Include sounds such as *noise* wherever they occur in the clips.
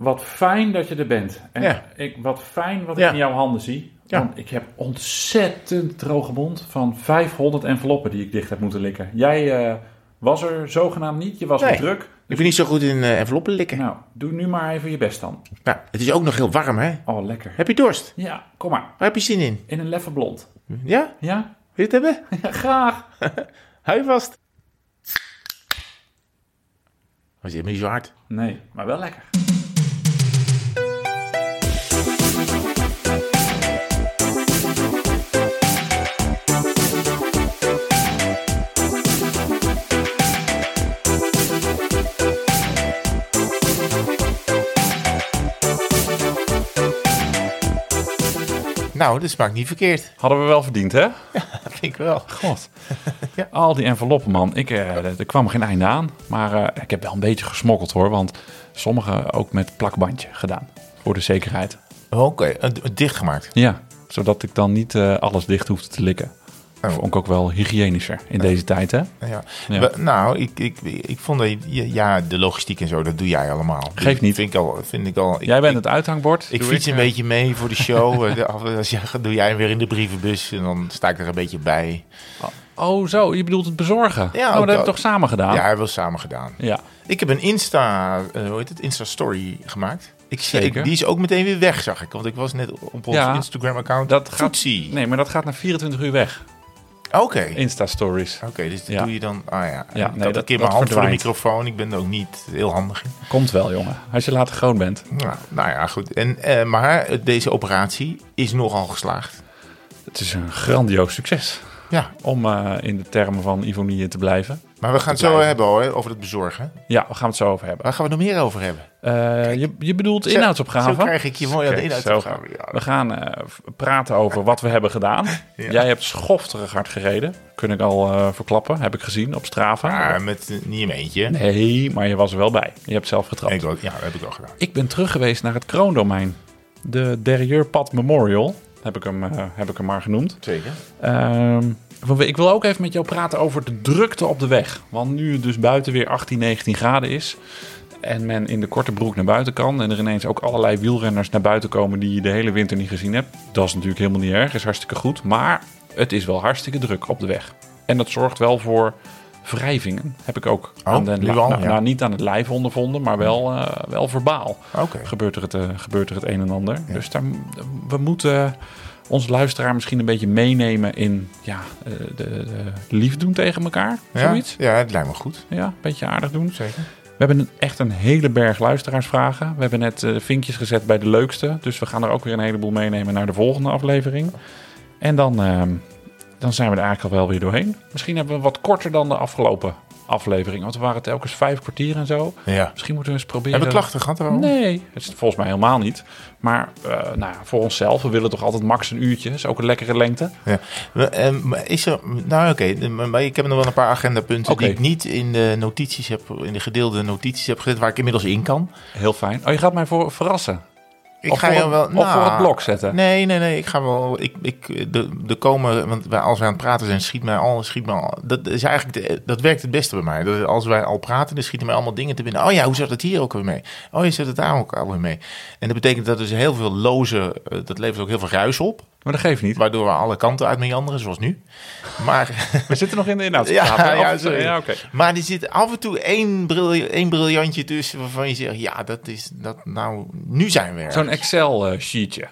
wat fijn dat je er bent. En Ja. ik, wat fijn wat Ja. ik in jouw handen zie. Ja. Want ik heb ontzettend droge mond van 500 enveloppen die ik dicht heb moeten likken. Jij eh, was er zogenaamd niet, je was Nee. druk. Ik ben niet zo goed in eh, enveloppen likken. Nou, doe nu maar even je best dan. Nou, het is ook nog heel warm, hè? Oh, lekker. Heb je dorst? Ja, kom maar. Waar heb je zin in? In een leffe blond. Ja? Ja? Wil je het hebben? *laughs* Ja, graag. *laughs* Hou je vast. Was helemaal niet zo hard. Nee, maar wel lekker. Nou, dat smaakt niet verkeerd. Hadden we wel verdiend, hè? *laughs* Dat vind ik wel. God. *laughs* Ja. Al die enveloppen, man. Ik, eh, er kwam geen einde aan. Maar eh, ik heb wel een beetje gesmokkeld, hoor. Want sommige ook met plakbandje gedaan. Voor de zekerheid. Oké, eh, d- dichtgemaakt. Ja, zodat ik dan niet eh, alles dicht hoefde te likken. Oh. Vond ik ook wel hygiënischer in deze tijd, hè? Ja. Nou, ik, ik, ik vond dat je, ja, de logistiek en zo, dat doe jij allemaal. Geeft niet. Vind ik al, vind ik al. Ik, Jij bent het uithangbord. ik fiets een beetje mee voor de show. *laughs* Als jij doe jij weer in de brievenbus en dan sta ik er een beetje bij. Oh, zo. Je bedoelt het bezorgen. Ja, oh, dat hebben we toch samen gedaan? Ja, hebben we samen gedaan. Ja. Ik heb een Insta, eh, hoe heet het, Insta-story gemaakt. Ik, zie- die is ook meteen weer weg, zag ik. Want ik was net op ons Ja, Instagram-account. Dat gaat, nee, maar dat gaat na 24 uur weg. Oké. Insta-stories. Oké, dus dat Ja. doe je dan... Ah ja, Ja, nee, dat een keer mijn hand voor de microfoon. Ik ben er ook niet heel handig in. Komt wel, jongen. Als je later groot bent. Nou, nou ja, goed. En, eh, maar deze operatie is nogal geslaagd. Het is een grandioos succes. Ja, Om eh, in de termen van Ivonie te blijven. maar we gaan het zo hebben hoor, over het bezorgen. Ja, we gaan het zo over hebben. Waar gaan we nog meer over hebben? Eh, je, je bedoelt Zo- inhoudsopgave? Zo krijg ik je mooi aan de inhoudsopgave. Ja. We gaan eh, praten over wat we hebben gedaan. *laughs* Ja. Jij hebt schofterig hard gereden. Kun ik al verklappen. Heb ik gezien op Strava. Ja, met niet in mijn eentje. Nee, maar je was er wel bij. Je hebt zelf getrapt. Ik, ook- ja, dat heb ik wel gedaan. Ik ben terug geweest naar het kroondomein. De Derrieurpad Memorial. Heb ik hem, heb ik hem maar genoemd. Zeker. Ehm, ik wil ook even met jou praten over de drukte op de weg. Want nu het dus buiten weer 18, 19 graden is. En men in de korte broek naar buiten kan. En er ineens ook allerlei wielrenners naar buiten komen die je de hele winter niet gezien hebt. Dat is natuurlijk helemaal niet erg. Is hartstikke goed. Maar het is wel hartstikke druk op de weg. En dat zorgt wel voor wrijvingen. Heb ik ook Oh, aan al, nou, ja. nou, niet aan het lijf ondervonden, maar wel, eh, wel verbaal gebeurt er het, eh, gebeurt er het een en ander. Dus daar, we moeten onze luisteraar misschien een beetje meenemen in ja, eh, de, de lief doen tegen elkaar. Ja? Zoiets. Ja, het lijkt me goed. Ja, een beetje aardig doen. Zeker. We hebben een- echt een hele berg luisteraarsvragen. We hebben net eh, vinkjes gezet bij de leukste. Dus we gaan er ook weer een heleboel meenemen naar de volgende aflevering. En dan, ehm, dan zijn we er eigenlijk al wel weer doorheen. Misschien hebben we wat korter dan de afgelopen aflevering. Want we waren telkens vijf kwartier en zo. Ja. Misschien moeten we eens proberen... Hebben we klachten gehad? Nee, het is volgens mij helemaal niet. Maar eh, nou ja, voor onszelf, we willen toch altijd max een uurtje. is ook een lekkere lengte. Ja. Ehm, Is er, nou oké, maar ik heb nog wel een paar agendapunten Oké. die ik niet in de notities heb, in de gedeelde notities heb gezet, waar ik inmiddels in kan. Heel fijn. Oh, je gaat mij voor, verrassen. Ik Of ga je wel, of voor nou, het blok zetten. Nee, nee, nee. Ik ga wel. Ik, ik, de, de komen, want wij- als wij aan het praten zijn, schiet mij al, schiet mij al. Dat is eigenlijk, de- dat werkt het beste bij mij. Dat, als wij al praten, dan schieten mij allemaal dingen te binnen. Oh ja, hoe zat het hier ook weer mee? Oh, je zet het daar ook alweer mee. En dat betekent dat dus heel veel loze, eh, dat levert ook heel veel ruis op, Maar dat geeft niet. waardoor we alle kanten uit meanderen, zoals nu. Maar We zitten nog in de inhoud. *laughs* Ja, ja, sorry. ja oké. Maar er zit af en toe één, bril, één briljantje tussen waarvan je zegt, ja, dat is, dat nou, nu zijn we er. Zo'n Excel-sheetje.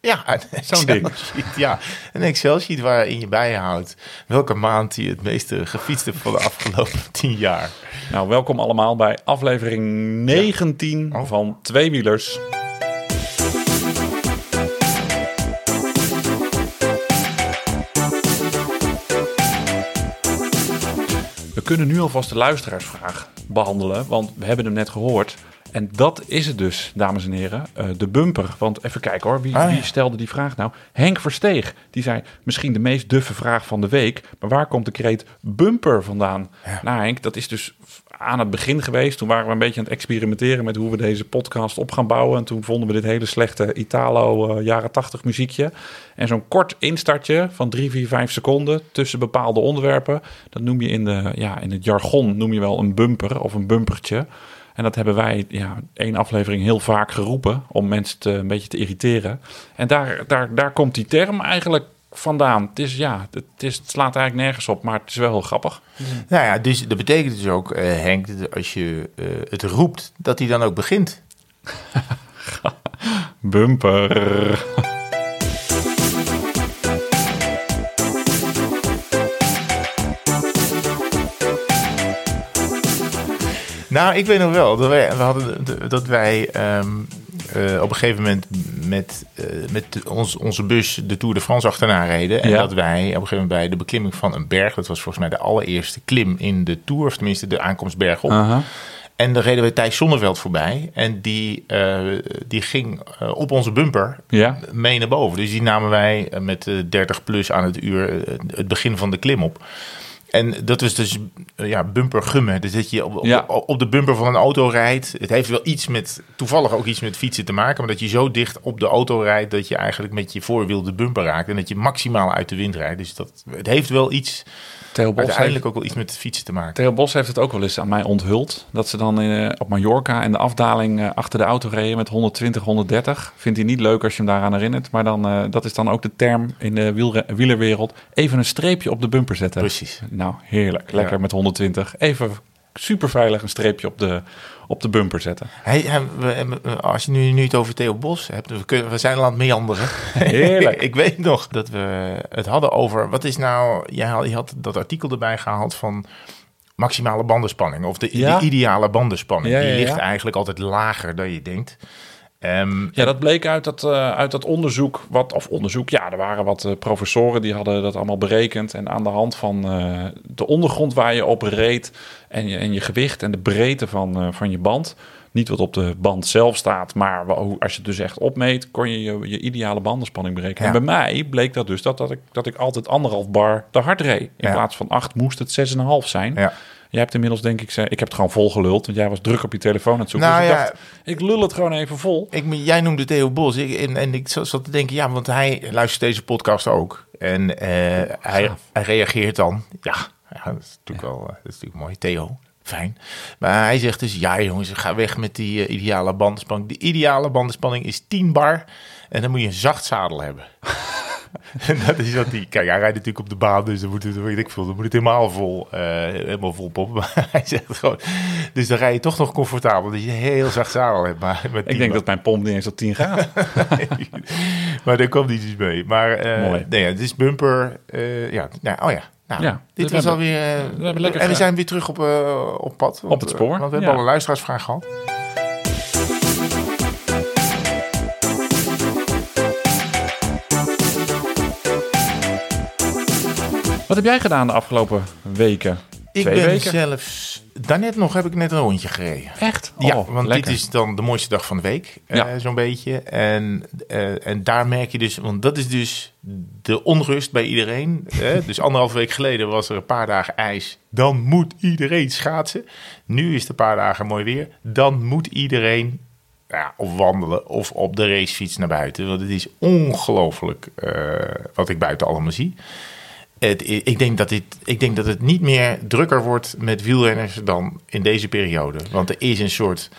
ja, een zo'n ding. Ja, een Excel-sheet waarin je bijhoudt welke maand je het meeste gefietst hebt van de afgelopen *laughs* tien jaar. Nou, welkom allemaal bij aflevering 19 Oh. van Tweewielers. We kunnen nu alvast de luisteraarsvraag behandelen, want we hebben hem net gehoord. En dat is het dus, dames en heren, eh, de bumper. Want even kijken hoor, wie, Ah, ja. wie stelde die vraag nou? Henk Versteeg, die zei misschien de meest duffe vraag van de week. Maar waar komt de kreet bumper vandaan? Nou Henk, dat is dus aan het begin geweest. Toen waren we een beetje aan het experimenteren met hoe we deze podcast op gaan bouwen. En toen vonden we dit hele slechte Italo eh, jaren 80 muziekje. En zo'n kort instartje van 3, 4, 5 seconden tussen bepaalde onderwerpen. Dat noem je in, de, ja, in het jargon noem je wel een bumper of een bumpertje. En dat hebben wij ja, één aflevering heel vaak geroepen om mensen een beetje te irriteren. En daar, daar, daar komt die term eigenlijk vandaan. Het, is, ja, het, is, het slaat eigenlijk nergens op, maar het is wel heel grappig. Nou ja, dus dat betekent dus ook, eh, Henk, dat als je eh, het roept, dat hij dan ook begint. *laughs* Bumper. Nou, ik weet nog wel dat wij, we hadden, dat wij ehm, eh, op een gegeven moment met, eh, met ons, onze bus de Tour de France achterna reden. En Ja. dat wij op een gegeven moment bij de beklimming van een berg, dat was volgens mij de allereerste klim in de Tour, of tenminste de aankomstberg op. En dan reden we Thijs Zonneveld voorbij. En die, eh, die ging op onze bumper Ja. mee naar boven. Dus die namen wij met eh, 30 plus aan het uur het begin van de klim op. En dat is dus eh, ja, bumper gummen. Dus dat je op, op, Ja. op de bumper van een auto rijdt. Het heeft wel iets met, toevallig ook iets met fietsen te maken. Maar dat je zo dicht op de auto rijdt dat je eigenlijk met je voorwiel de bumper raakt. En dat je maximaal uit de wind rijdt. Dus dat, het heeft wel iets, Theo Bos, heeft, uiteindelijk ook wel iets met fietsen te maken. Theo Bos heeft het ook wel eens aan mij onthuld. Dat ze dan eh, op Mallorca en de afdaling eh, achter de auto reden met 120, 130. Vindt hij niet leuk als je hem daaraan herinnert. Maar dan, eh, dat is dan ook de term in de wielerwereld. Even een streepje op de bumper zetten. Precies. Nou, heerlijk. Lekker Ja. met 120. Even super veilig een streepje op de, op de bumper zetten. We- we- als je nu, nu het over Theo Bos hebt, we, kunnen, we zijn al aan het meanderen. *laughs* Heerlijk. *laughs* ik weet nog dat we het hadden over, wat is nou, jij had, je had dat artikel erbij gehaald van maximale bandenspanning. Of de, Ja. de ideale bandenspanning. Ja, ja, Die ligt eigenlijk altijd lager dan je denkt. Ehm, Ja, dat bleek uit dat, eh, uit dat onderzoek. Wat, of onderzoek, ja, er waren wat eh, professoren die hadden dat allemaal berekend. En aan de hand van eh, de ondergrond waar je op reed en je, en je gewicht en de breedte van, van je band. Niet wat op de band zelf staat, maar als je het dus echt opmeet, kon je je, je ideale bandenspanning berekenen. Ja. En bij mij bleek dat dus dat, dat, ik, dat ik altijd anderhalf bar te hard reed. In Ja. plaats van acht moest het 6,5 zijn. ja. Jij hebt inmiddels denk ik, ze- ik heb het gewoon vol geluld, want jij was druk op je telefoon aan het zoeken. Nou dus ik ja. dacht, ik lul het gewoon even vol. Ik, jij noemde Theo Bos. Ik, en, en ik zat te denken, ja, want hij luistert deze podcast ook. En eh, hij, reageert dan. Ja, ja dat is natuurlijk wel eh, dat is natuurlijk mooi. Theo, fijn. Maar hij zegt dus, ja jongens, ga weg met die eh, ideale bandenspanning. De ideale bandenspanning is 10 bar. En dan moet je een zacht zadel hebben. en *laughs* dat is wat die. Kijk, hij rijdt natuurlijk op de baan, dus dan moet het, weet ik veel, dan moet het helemaal vol, eh, helemaal vol poppen. *laughs* Maar hij zegt gewoon. Dus dan rij je toch nog comfortabel, dat je een heel zacht zadel hebt. Maar met Ik 10 denk dat mijn pomp niet eens op 10 gaat. *laughs* maar daar kwam niet iets mee. Maar Mooi. nee, het is bumper. eh, ja, nou, oh ja. Nou, Ja, dit was alweer. we hebben lekker en we zijn weer terug op, op pad. Want, het spoor, Want we hebben ja. al een luisteraarsvraag gehad. Wat heb jij gedaan de afgelopen weken? Ik Twee ben weken? zelfs. Daarnet nog heb ik net een rondje gereden. Echt? ja, Oh, want lekker. dit is dan de mooiste dag van de week, eh, zo'n beetje. En, eh, en daar merk je dus, want dat is dus de onrust bij iedereen. hè. *laughs* dus anderhalf week geleden was er een paar dagen ijs. Dan moet iedereen schaatsen. Nu is het een paar dagen mooi weer. Dan moet iedereen ja, of wandelen of op de racefiets naar buiten. Want het is ongelooflijk eh, wat ik buiten allemaal zie. Ik, denk dat dit, ik denk dat het niet meer drukker wordt met wielrenners dan in deze periode. Want er is een soort,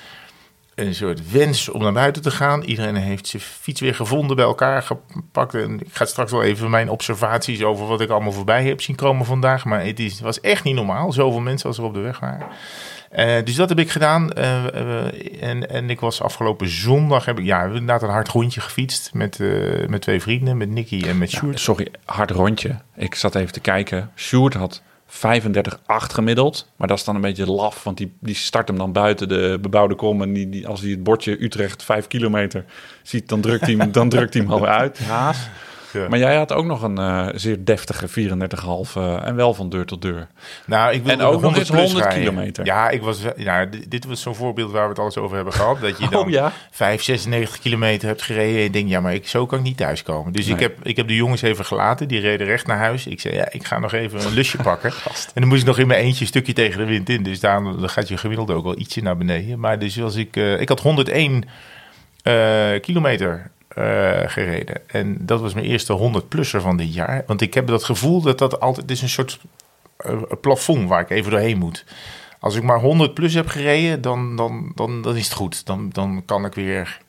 een soort wens om naar buiten te gaan. Iedereen heeft zijn fiets weer gevonden, bij elkaar gepakt. En ik ga straks wel even mijn observaties over wat ik allemaal voorbij heb zien komen vandaag. Maar het, is, was echt niet normaal, zoveel mensen als er op de weg waren. Eh, dus dat heb ik gedaan. Eh, eh, en, en ik was afgelopen zondag, heb ik ja, inderdaad een hard rondje gefietst met, eh, met twee vrienden, met Nicky en met Sjoerd. Sorry, hard rondje. Ik zat even te kijken. Sjoerd had 35,8 gemiddeld. Maar dat is dan een beetje laf, want die, die start hem dan buiten de bebouwde kom. En die, die, als hij het bordje Utrecht 5 kilometer ziet, dan drukt hij hem, dan drukt hij hem *laughs* alweer uit. Haas. Ja. Maar jij had ook nog een eh, zeer deftige 34,5 eh, en wel van deur tot deur. Nou, ik wilde En ook nog eens 100 plus 100 rijden. kilometer. Ja, ik was, ja, dit, dit was zo'n voorbeeld waar we het alles over hebben gehad. Dat je *laughs* dan Oh ja? 5, 96 kilometer hebt gereden en je denkt, ja, maar ik, zo kan ik niet thuiskomen. Dus ik, heb, ik heb de jongens even gelaten, die reden recht naar huis. Ik zei, ja, ik ga nog even een lusje *laughs* pakken. En dan moest ik nog in mijn eentje een stukje tegen de wind in. Dus daarom dan gaat je gemiddeld ook wel ietsje naar beneden. Maar dus was ik, eh, ik had 101 eh, kilometer eh, gereden. En dat was mijn eerste 100-plusser van dit jaar. Want ik heb dat gevoel dat dat altijd is een soort eh, plafond waar ik even doorheen moet. Als ik maar 100 plus heb gereden, dan, dan, dan, dan is het goed. Dan, dan kan ik weer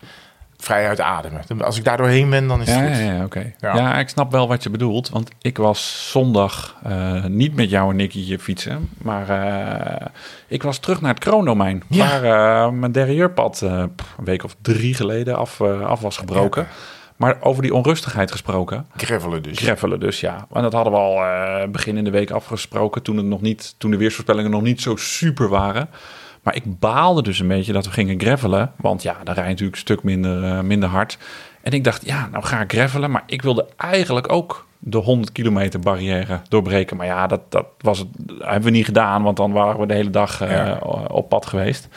vrij uitademen. Als ik daar doorheen ben, dan is het Ja, goed. ja, ja oké. Ja. Ja. ik snap wel wat je bedoelt. Want ik was zondag eh, niet met jou en Nicky fietsen. Maar eh, ik was terug naar het kroondomein. Ja. Waar eh, mijn derrieurpad een week of drie geleden af, af was gebroken. Maar over die onrustigheid gesproken. Gravelen dus. Greffelen dus, ja. En dat hadden we al begin in de week afgesproken. Toen, het nog niet, toen de weersvoorspellingen nog niet zo super waren. Maar ik baalde dus een beetje dat we gingen gravelen. Want ja, dan rij je natuurlijk een stuk minder, eh, minder hard. En ik dacht, ja, nou ga ik gravelen. Maar ik wilde eigenlijk ook de 100 kilometer barrière doorbreken. Maar ja, dat, dat, was het, dat hebben we niet gedaan. Want dan waren we de hele dag eh, Ja. op pad geweest.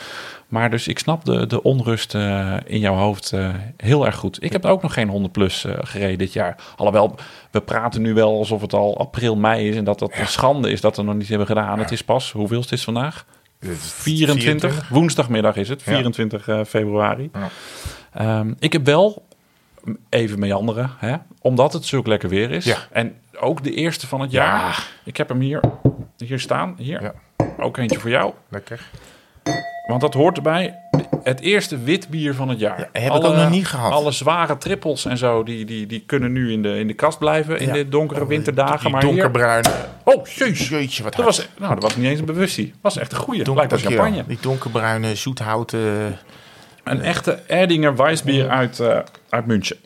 Maar dus ik snap de, de onrust eh, in jouw hoofd eh, heel erg goed. Ik heb ook nog geen 100 plus eh, gereden dit jaar. Alhoewel, we praten nu wel alsof het al april, mei is. En dat dat een schande is dat we nog niet hebben gedaan. Het is pas, hoeveel is dit vandaag? Dit is 24. Woensdagmiddag is het, Ja. 24 eh, februari. Ja. Ehm, ik heb wel, even meanderen, hè, omdat het zulk lekker weer is. Ja. En ook de eerste van het jaar. Ja. Ik heb hem hier, hier staan. Hier. Ook eentje voor jou. Lekker. Want dat hoort erbij. Het eerste wit bier van het jaar. Ja, heb ik ook nog niet gehad. Alle zware trippels en zo, die, die, die kunnen nu in de, in de kast blijven in Ja. de donkere winterdagen. Die maar hier... donkerbruine. Oh, jeus. Jeetje, wat Dat hard. was, nou, dat was niet eens een bewustie. Dat was echt een goeie. Donker- Lijkt als champagne. Die donkerbruine zoethouten. Een echte Erdinger Weissbier uit, eh, uit München.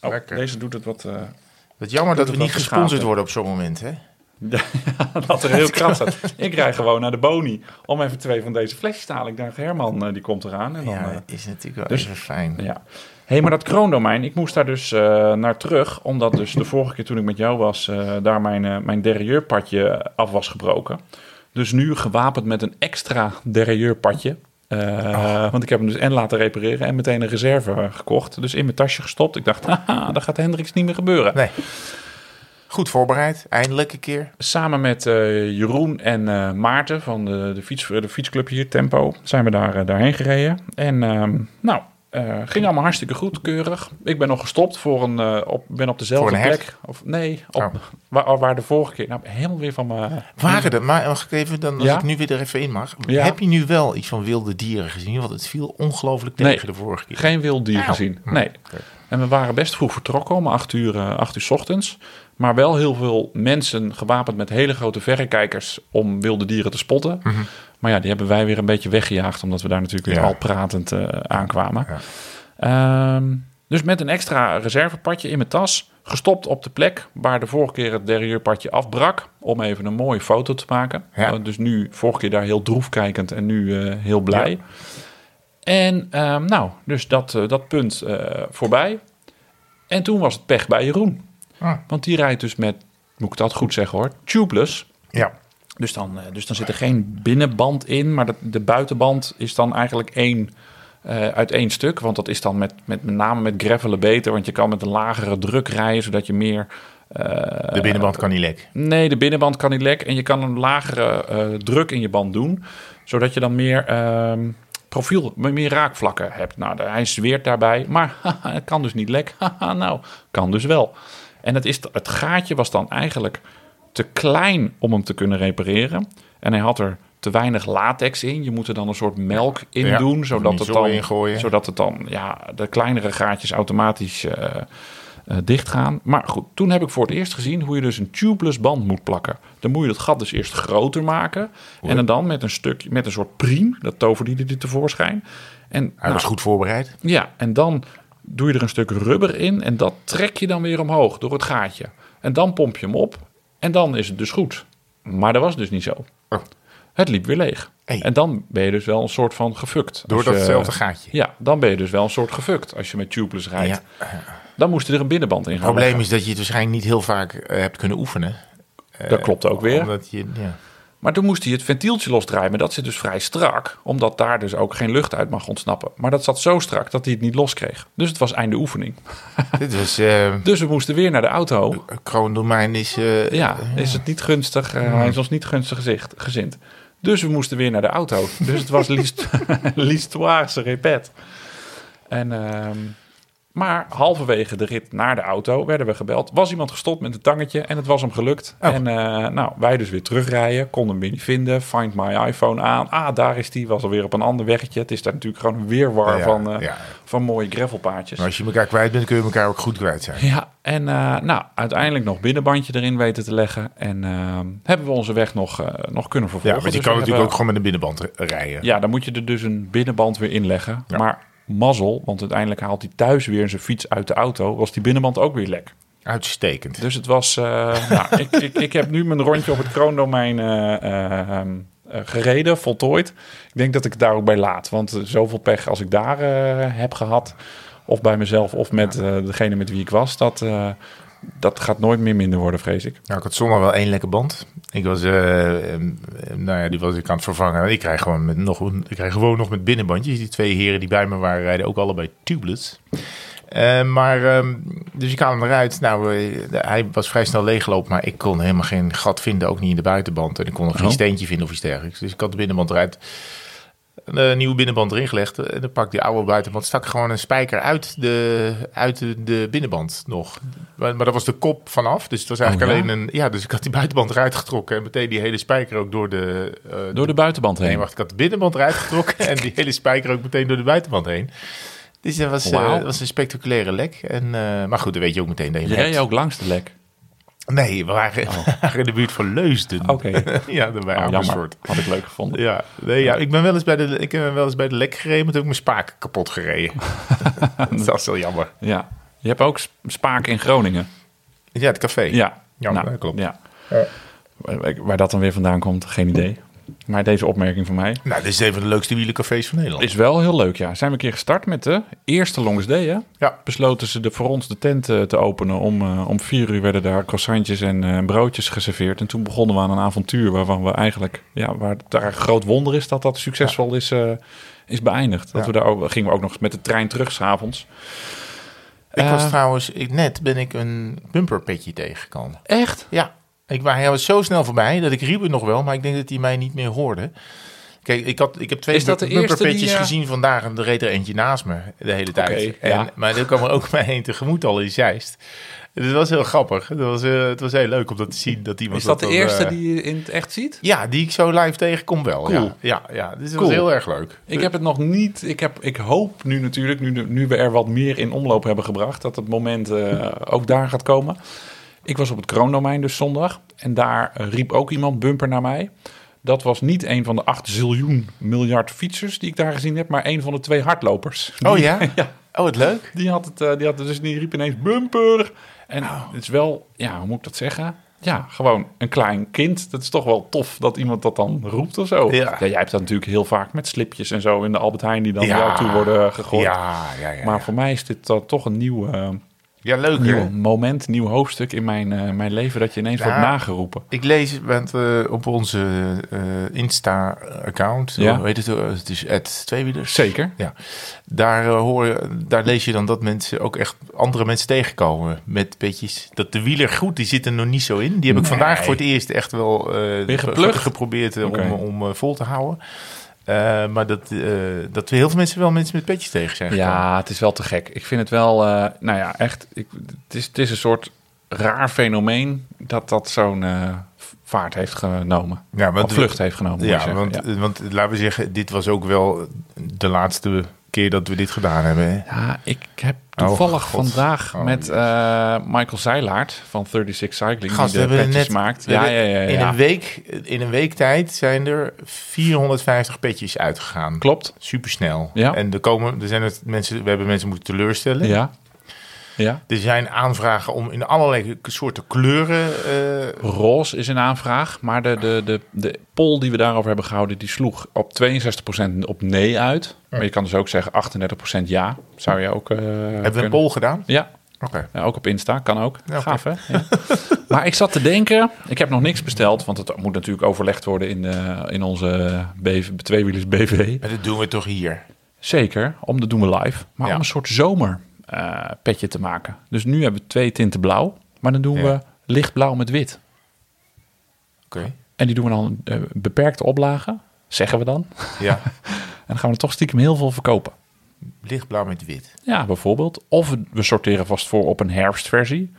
Oh, deze doet het wat... eh, Wat jammer dat we niet gesponsord worden op zo'n moment, hè? *laughs* dat er heel kras staat. Ik rij gewoon naar de Boni om even twee van deze flesjes te halen. Ik dacht, Herman, eh, die komt eraan. En dan, Ja, eh, is natuurlijk wel dus- even fijn. Ja. hey, maar dat kroondomein, ik moest daar dus eh, naar terug. Omdat dus de vorige keer toen ik met jou was, daar mijn, eh mijn derrieurpadje af was gebroken. Dus nu gewapend met een extra derrieurpadje. Eh, Want ik heb hem dus en laten repareren en meteen een reserve gekocht. Dus in mijn tasje gestopt. Ik dacht, *laughs* haha, dat gaat Hendricks niet meer gebeuren. Nee. Goed voorbereid, eindelijk een keer. Samen met eh, Jeroen en eh, Maarten van de, de, fiets, de fietsclub hier, Tempo, zijn we daar, eh, daarheen gereden. En ehm, nou, eh, ging allemaal hartstikke goed, keurig. Ik ben nog gestopt voor een, eh, op, ben op dezelfde Voor een hert? plek. Of, nee, op, Oh. waar, waar de vorige keer, nou helemaal weer van mijn... Waren er, maar mag ik even, dan, als Ja? ik nu weer er even in mag. Ja. Heb je nu wel iets van wilde dieren gezien? Want het viel ongelooflijk Nee. tegen de vorige keer. Geen wild dier Nou. gezien. Nee. En we waren best vroeg vertrokken, om acht uur, eh, acht uur 's ochtends. Maar wel heel veel mensen gewapend met hele grote verrekijkers om wilde dieren te spotten. Maar ja, die hebben wij weer een beetje weggejaagd, omdat we daar natuurlijk weer Mhm. Ja. al pratend eh, aankwamen. Ja. Ehm, dus met een extra reservepadje in mijn tas, gestopt op de plek waar de vorige keer het derrieurpadje afbrak, om even een mooie foto te maken. Ja. Eh, dus nu, vorige keer daar heel droef kijkend en nu eh, heel blij. En ehm, nou, dus dat, eh, dat punt eh, voorbij. En toen was het pech bij Jeroen. Ah. Want die rijdt dus met, moet ik dat goed zeggen hoor, tubeless. Ja. Dus dan, eh, dus dan zit er geen binnenband in, maar de, de buitenband is dan eigenlijk één, eh, uit één stuk. Want dat is dan met, met, met name met gravelen beter, want je kan met een lagere druk rijden, zodat je meer... De binnenband kan niet lek. Nee, de binnenband kan niet lek en je kan een lagere druk in je band doen, zodat je dan meer ehm, profiel, meer raakvlakken hebt. Nou, hij zweert daarbij, maar *laughs* haha, het kan dus niet lek. *laughs* Haha, nou, kan dus wel. En het, is, het gaatje was dan eigenlijk te klein om hem te kunnen repareren. En hij had er te weinig latex in. Je moet er dan een soort melk in Ja, doen, zodat het, dan, zodat het dan ja, de kleinere gaatjes automatisch eh eh, dichtgaan. Maar goed, toen heb ik voor het eerst gezien hoe je dus een tubeless band moet plakken. Dan moet je het gat dus eerst groter maken. En dan, met een stuk, met een soort priem, dat toverde er tevoorschijn. En, Hij nou, was goed voorbereid. ja, en dan doe je er een stuk rubber in en dat trek je dan weer omhoog door het gaatje. En dan pomp je hem op en dan is het dus goed. Maar dat was dus niet zo. Oh. Het liep weer leeg. Hey. En dan ben je dus wel een soort van gefukt. Door datzelfde gaatje. Ja, dan ben je dus wel een soort gefukt als je met tubeless rijdt. Ja. Dan moest er een binnenband in Het gaan probleem leggen. is dat je het waarschijnlijk niet heel vaak eh, hebt kunnen oefenen. Dat klopt ook weer. Omdat je, ja. Maar toen moest hij het ventieltje losdraaien. Maar dat zit dus vrij strak. Omdat daar dus ook geen lucht uit mag ontsnappen. Maar dat zat zo strak dat hij het niet los kreeg. Dus het was einde oefening. *laughs* Dit was... eh Dus we moesten weer naar de auto. kroondomein is... eh, Ja, is het niet gunstig. eh, Hij is ons niet gunstig gezicht, gezind. Dus we moesten weer naar de auto. Dus het was liefst, l'histoire *laughs* se répète. En ehm, Maar halverwege de rit naar de auto werden we gebeld. Was iemand gestopt met een tangetje en het was hem gelukt. Oh. En eh, nou, wij dus weer terugrijden. Konden hem weer niet vinden. Find my iPhone aan. Ah, daar is die. Was alweer op een ander weggetje. Het is daar natuurlijk gewoon een weerwar Ja, van, eh, ja. van mooie gravelpaadjes. Maar als je elkaar kwijt bent, kun je elkaar ook goed kwijt zijn. Ja, en eh, nou, uiteindelijk nog binnenbandje erin weten te leggen. En hebben we onze weg nog, nog kunnen Ja, vervolgen. want je Dus kan natuurlijk hebben- ook gewoon met een binnenband rijden. Ja, dan moet je er dus een binnenband weer inleggen. Ja. Maar mazzel, want uiteindelijk haalt hij thuis weer zijn fiets uit de auto. Was die binnenband ook weer lek. Uitstekend. Dus het was... eh, *laughs* nou, ik, ik, ik heb nu mijn rondje op het kroondomein eh, eh, ehm, eh, gereden, voltooid. Ik denk dat ik het daar ook bij laat. Want zoveel pech als ik daar heb gehad... of bij mezelf of met degene met wie ik was... dat, dat gaat nooit meer minder worden, vrees ik. Nou, ik had zondag wel één lekker band. Ik was, eh, nou ja, die was ik aan het vervangen. Ik krijg gewoon met nog, ik krijg gewoon nog met binnenbandjes. Die twee heren die bij me waren, rijden ook allebei tubeless. Eh, maar, ehm, dus ik haal hem eruit. Nou, eh, hij was vrij snel leeggelopen, maar ik kon helemaal geen gat vinden, ook niet in de buitenband. En ik kon nog geen Oh. steentje vinden of iets dergelijks. Dus ik had de binnenband eruit. Een eh, nieuwe binnenband erin gelegd. En dan pak ik die oude buitenband. Stak gewoon een spijker uit de, uit de, de binnenband nog. Maar, maar dat was de kop vanaf. Dus het was eigenlijk Oh, ja? alleen een. Ja, dus ik had die buitenband eruit getrokken. En meteen die hele spijker ook door de. eh, Door de buitenband heen. Nee, wacht. Ik had de binnenband eruit getrokken. *laughs* en die hele spijker ook meteen door de buitenband heen. Dus dat was, eh, dat was een spectaculaire lek. En, maar goed, dan weet je ook meteen dat je hebt. ook langs de lek. Nee, we waren, *laughs* waren in de buurt van Leusden. Oké. *laughs* ja, bij Oh, Amersfoort. jammer. Had ik leuk gevonden. Ja, nee, ja, ik ben wel eens bij de, ik ben wel eens bij de lek gereden, maar toen heb ik mijn spaken kapot gereden. *laughs* dat was wel jammer. Ja. Je hebt ook sp- Spaak in Groningen. Ja, het café. Ja, Ja, Nou, dat klopt. Ja. Waar, waar dat dan weer vandaan komt, geen idee. Maar deze opmerking van mij Nou, dit is een van de leukste wielencafés van Nederland. is wel heel leuk. Ja, zijn we een keer gestart met de eerste Longs Day. Hè? Ja. Besloten ze de, voor ons de tent eh, te openen. Om, eh, om vier uur werden daar croissantjes en eh, broodjes geserveerd. En toen begonnen we aan een avontuur waarvan we eigenlijk... Ja, waar het daar een groot wonder is dat dat succesvol is, is beëindigd. Dat Ja. we daar ook, gingen we ook nog met de trein terug s'avonds. Ik was trouwens, ik, net ben ik een bumperpetje tegengekomen. Echt? Ja, ik, hij was zo snel voorbij dat ik riep het nog wel, maar ik denk dat hij mij niet meer hoorde. Kijk, ik, had, ik heb twee dat bumperpetjes die, eh, gezien vandaag en er reed er eentje naast me de hele tijd. En, ja. Maar er kwam er ook *laughs* mij heen tegemoet al in Zeist. Dus het was heel grappig. Het was, eh, het was heel leuk om dat te zien. Dat iemand Is dat de eerste eh, die je in het echt ziet? Ja, die ik zo live tegenkom wel. Cool. Ja, ja, ja. Dus Cool. was heel erg leuk. Ik heb het nog niet. Ik, heb, ik hoop nu natuurlijk, nu, nu we er wat meer in omloop hebben gebracht, dat het moment ook daar gaat komen. Ik was op het kroondomein dus zondag. En daar eh, riep ook iemand bumper naar mij. Dat was niet een van de 8 ziljoen miljard fietsers die ik daar gezien heb, maar een van de twee hardlopers. Oh ja? *laughs* ja. Oh, wat leuk. Die had het, eh, die had het dus die riep ineens bumper. En het is wel, ja, hoe moet ik dat zeggen? Ja, gewoon een klein kind. Dat is toch wel tof dat iemand dat dan roept of zo. Ja. jij hebt dat natuurlijk heel vaak met slipjes en zo in de Albert Heijn die dan Ja. naar jou toe worden gegooid. Ja, ja, ja. maar voor mij is dit dan toch een nieuw, eh, ja, leuk nieuw hè? moment, nieuw hoofdstuk in mijn, eh, mijn leven dat je ineens Ja. wordt nageroepen. Ik lees want, eh, op onze eh, Insta-account, Ja. heet het? Het is het tweewielers. Zeker. Ja, daar, hoor je, daar lees je dan dat mensen ook echt andere mensen tegenkomen met petjes. Dat de wieler goed, die zit er nog niet zo in. Die heb ik Nee. vandaag voor het eerst echt wel geprobeerd om, om vol te houden. Eh, maar dat, eh, dat heel veel mensen wel mensen met petjes tegen zijn gekomen. Ja, het is wel te gek. Ik vind het wel, eh, nou ja, echt. Ik, het, is, het is een soort raar fenomeen dat dat zo'n vaart heeft genomen. Ja, want Of vlucht heeft genomen. Ja, want, ja. want laten we zeggen, dit was ook wel de laatste keer dat we dit gedaan hebben. Hè? Ja, ik heb toevallig God. vandaag Oh, met eh, Michael Zeilaert van 36 Cycling, Gast, die de hebben petjes net maakt. Ja, ja, ja, ja. In, een week, in een week tijd zijn er 450 petjes uitgegaan. Klopt. Supersnel. Ja. En er komen, er zijn het mensen, we hebben mensen moeten teleurstellen. Ja. Ja. Er zijn aanvragen om in allerlei soorten kleuren. eh, Roze is een aanvraag, maar de, de, de, de poll die we daarover hebben gehouden, die sloeg op 62% op nee uit. Maar je kan dus ook zeggen 38% ja. Zou je ook eh hebben we een poll gedaan? Ja, Oké. Ja, ook op Insta, kan ook. Ja. Gaaf, hè? Ja. *laughs* maar ik zat te denken, ik heb nog niks besteld, want het moet natuurlijk overlegd worden in, de, in onze BV, tweewielers BV. Maar dat doen we toch hier? Zeker, om dat doen we live. Maar om een soort zomer eh, petje te maken. Dus nu hebben we twee tinten blauw, maar dan doen Ja. we lichtblauw met wit. Oké. En die doen we dan eh, beperkte oplagen, zeggen we dan. Ja. *laughs* En dan gaan we er toch stiekem heel veel verkopen. Lichtblauw met wit. Ja, bijvoorbeeld. Of we- sorteren vast voor op een herfstversie.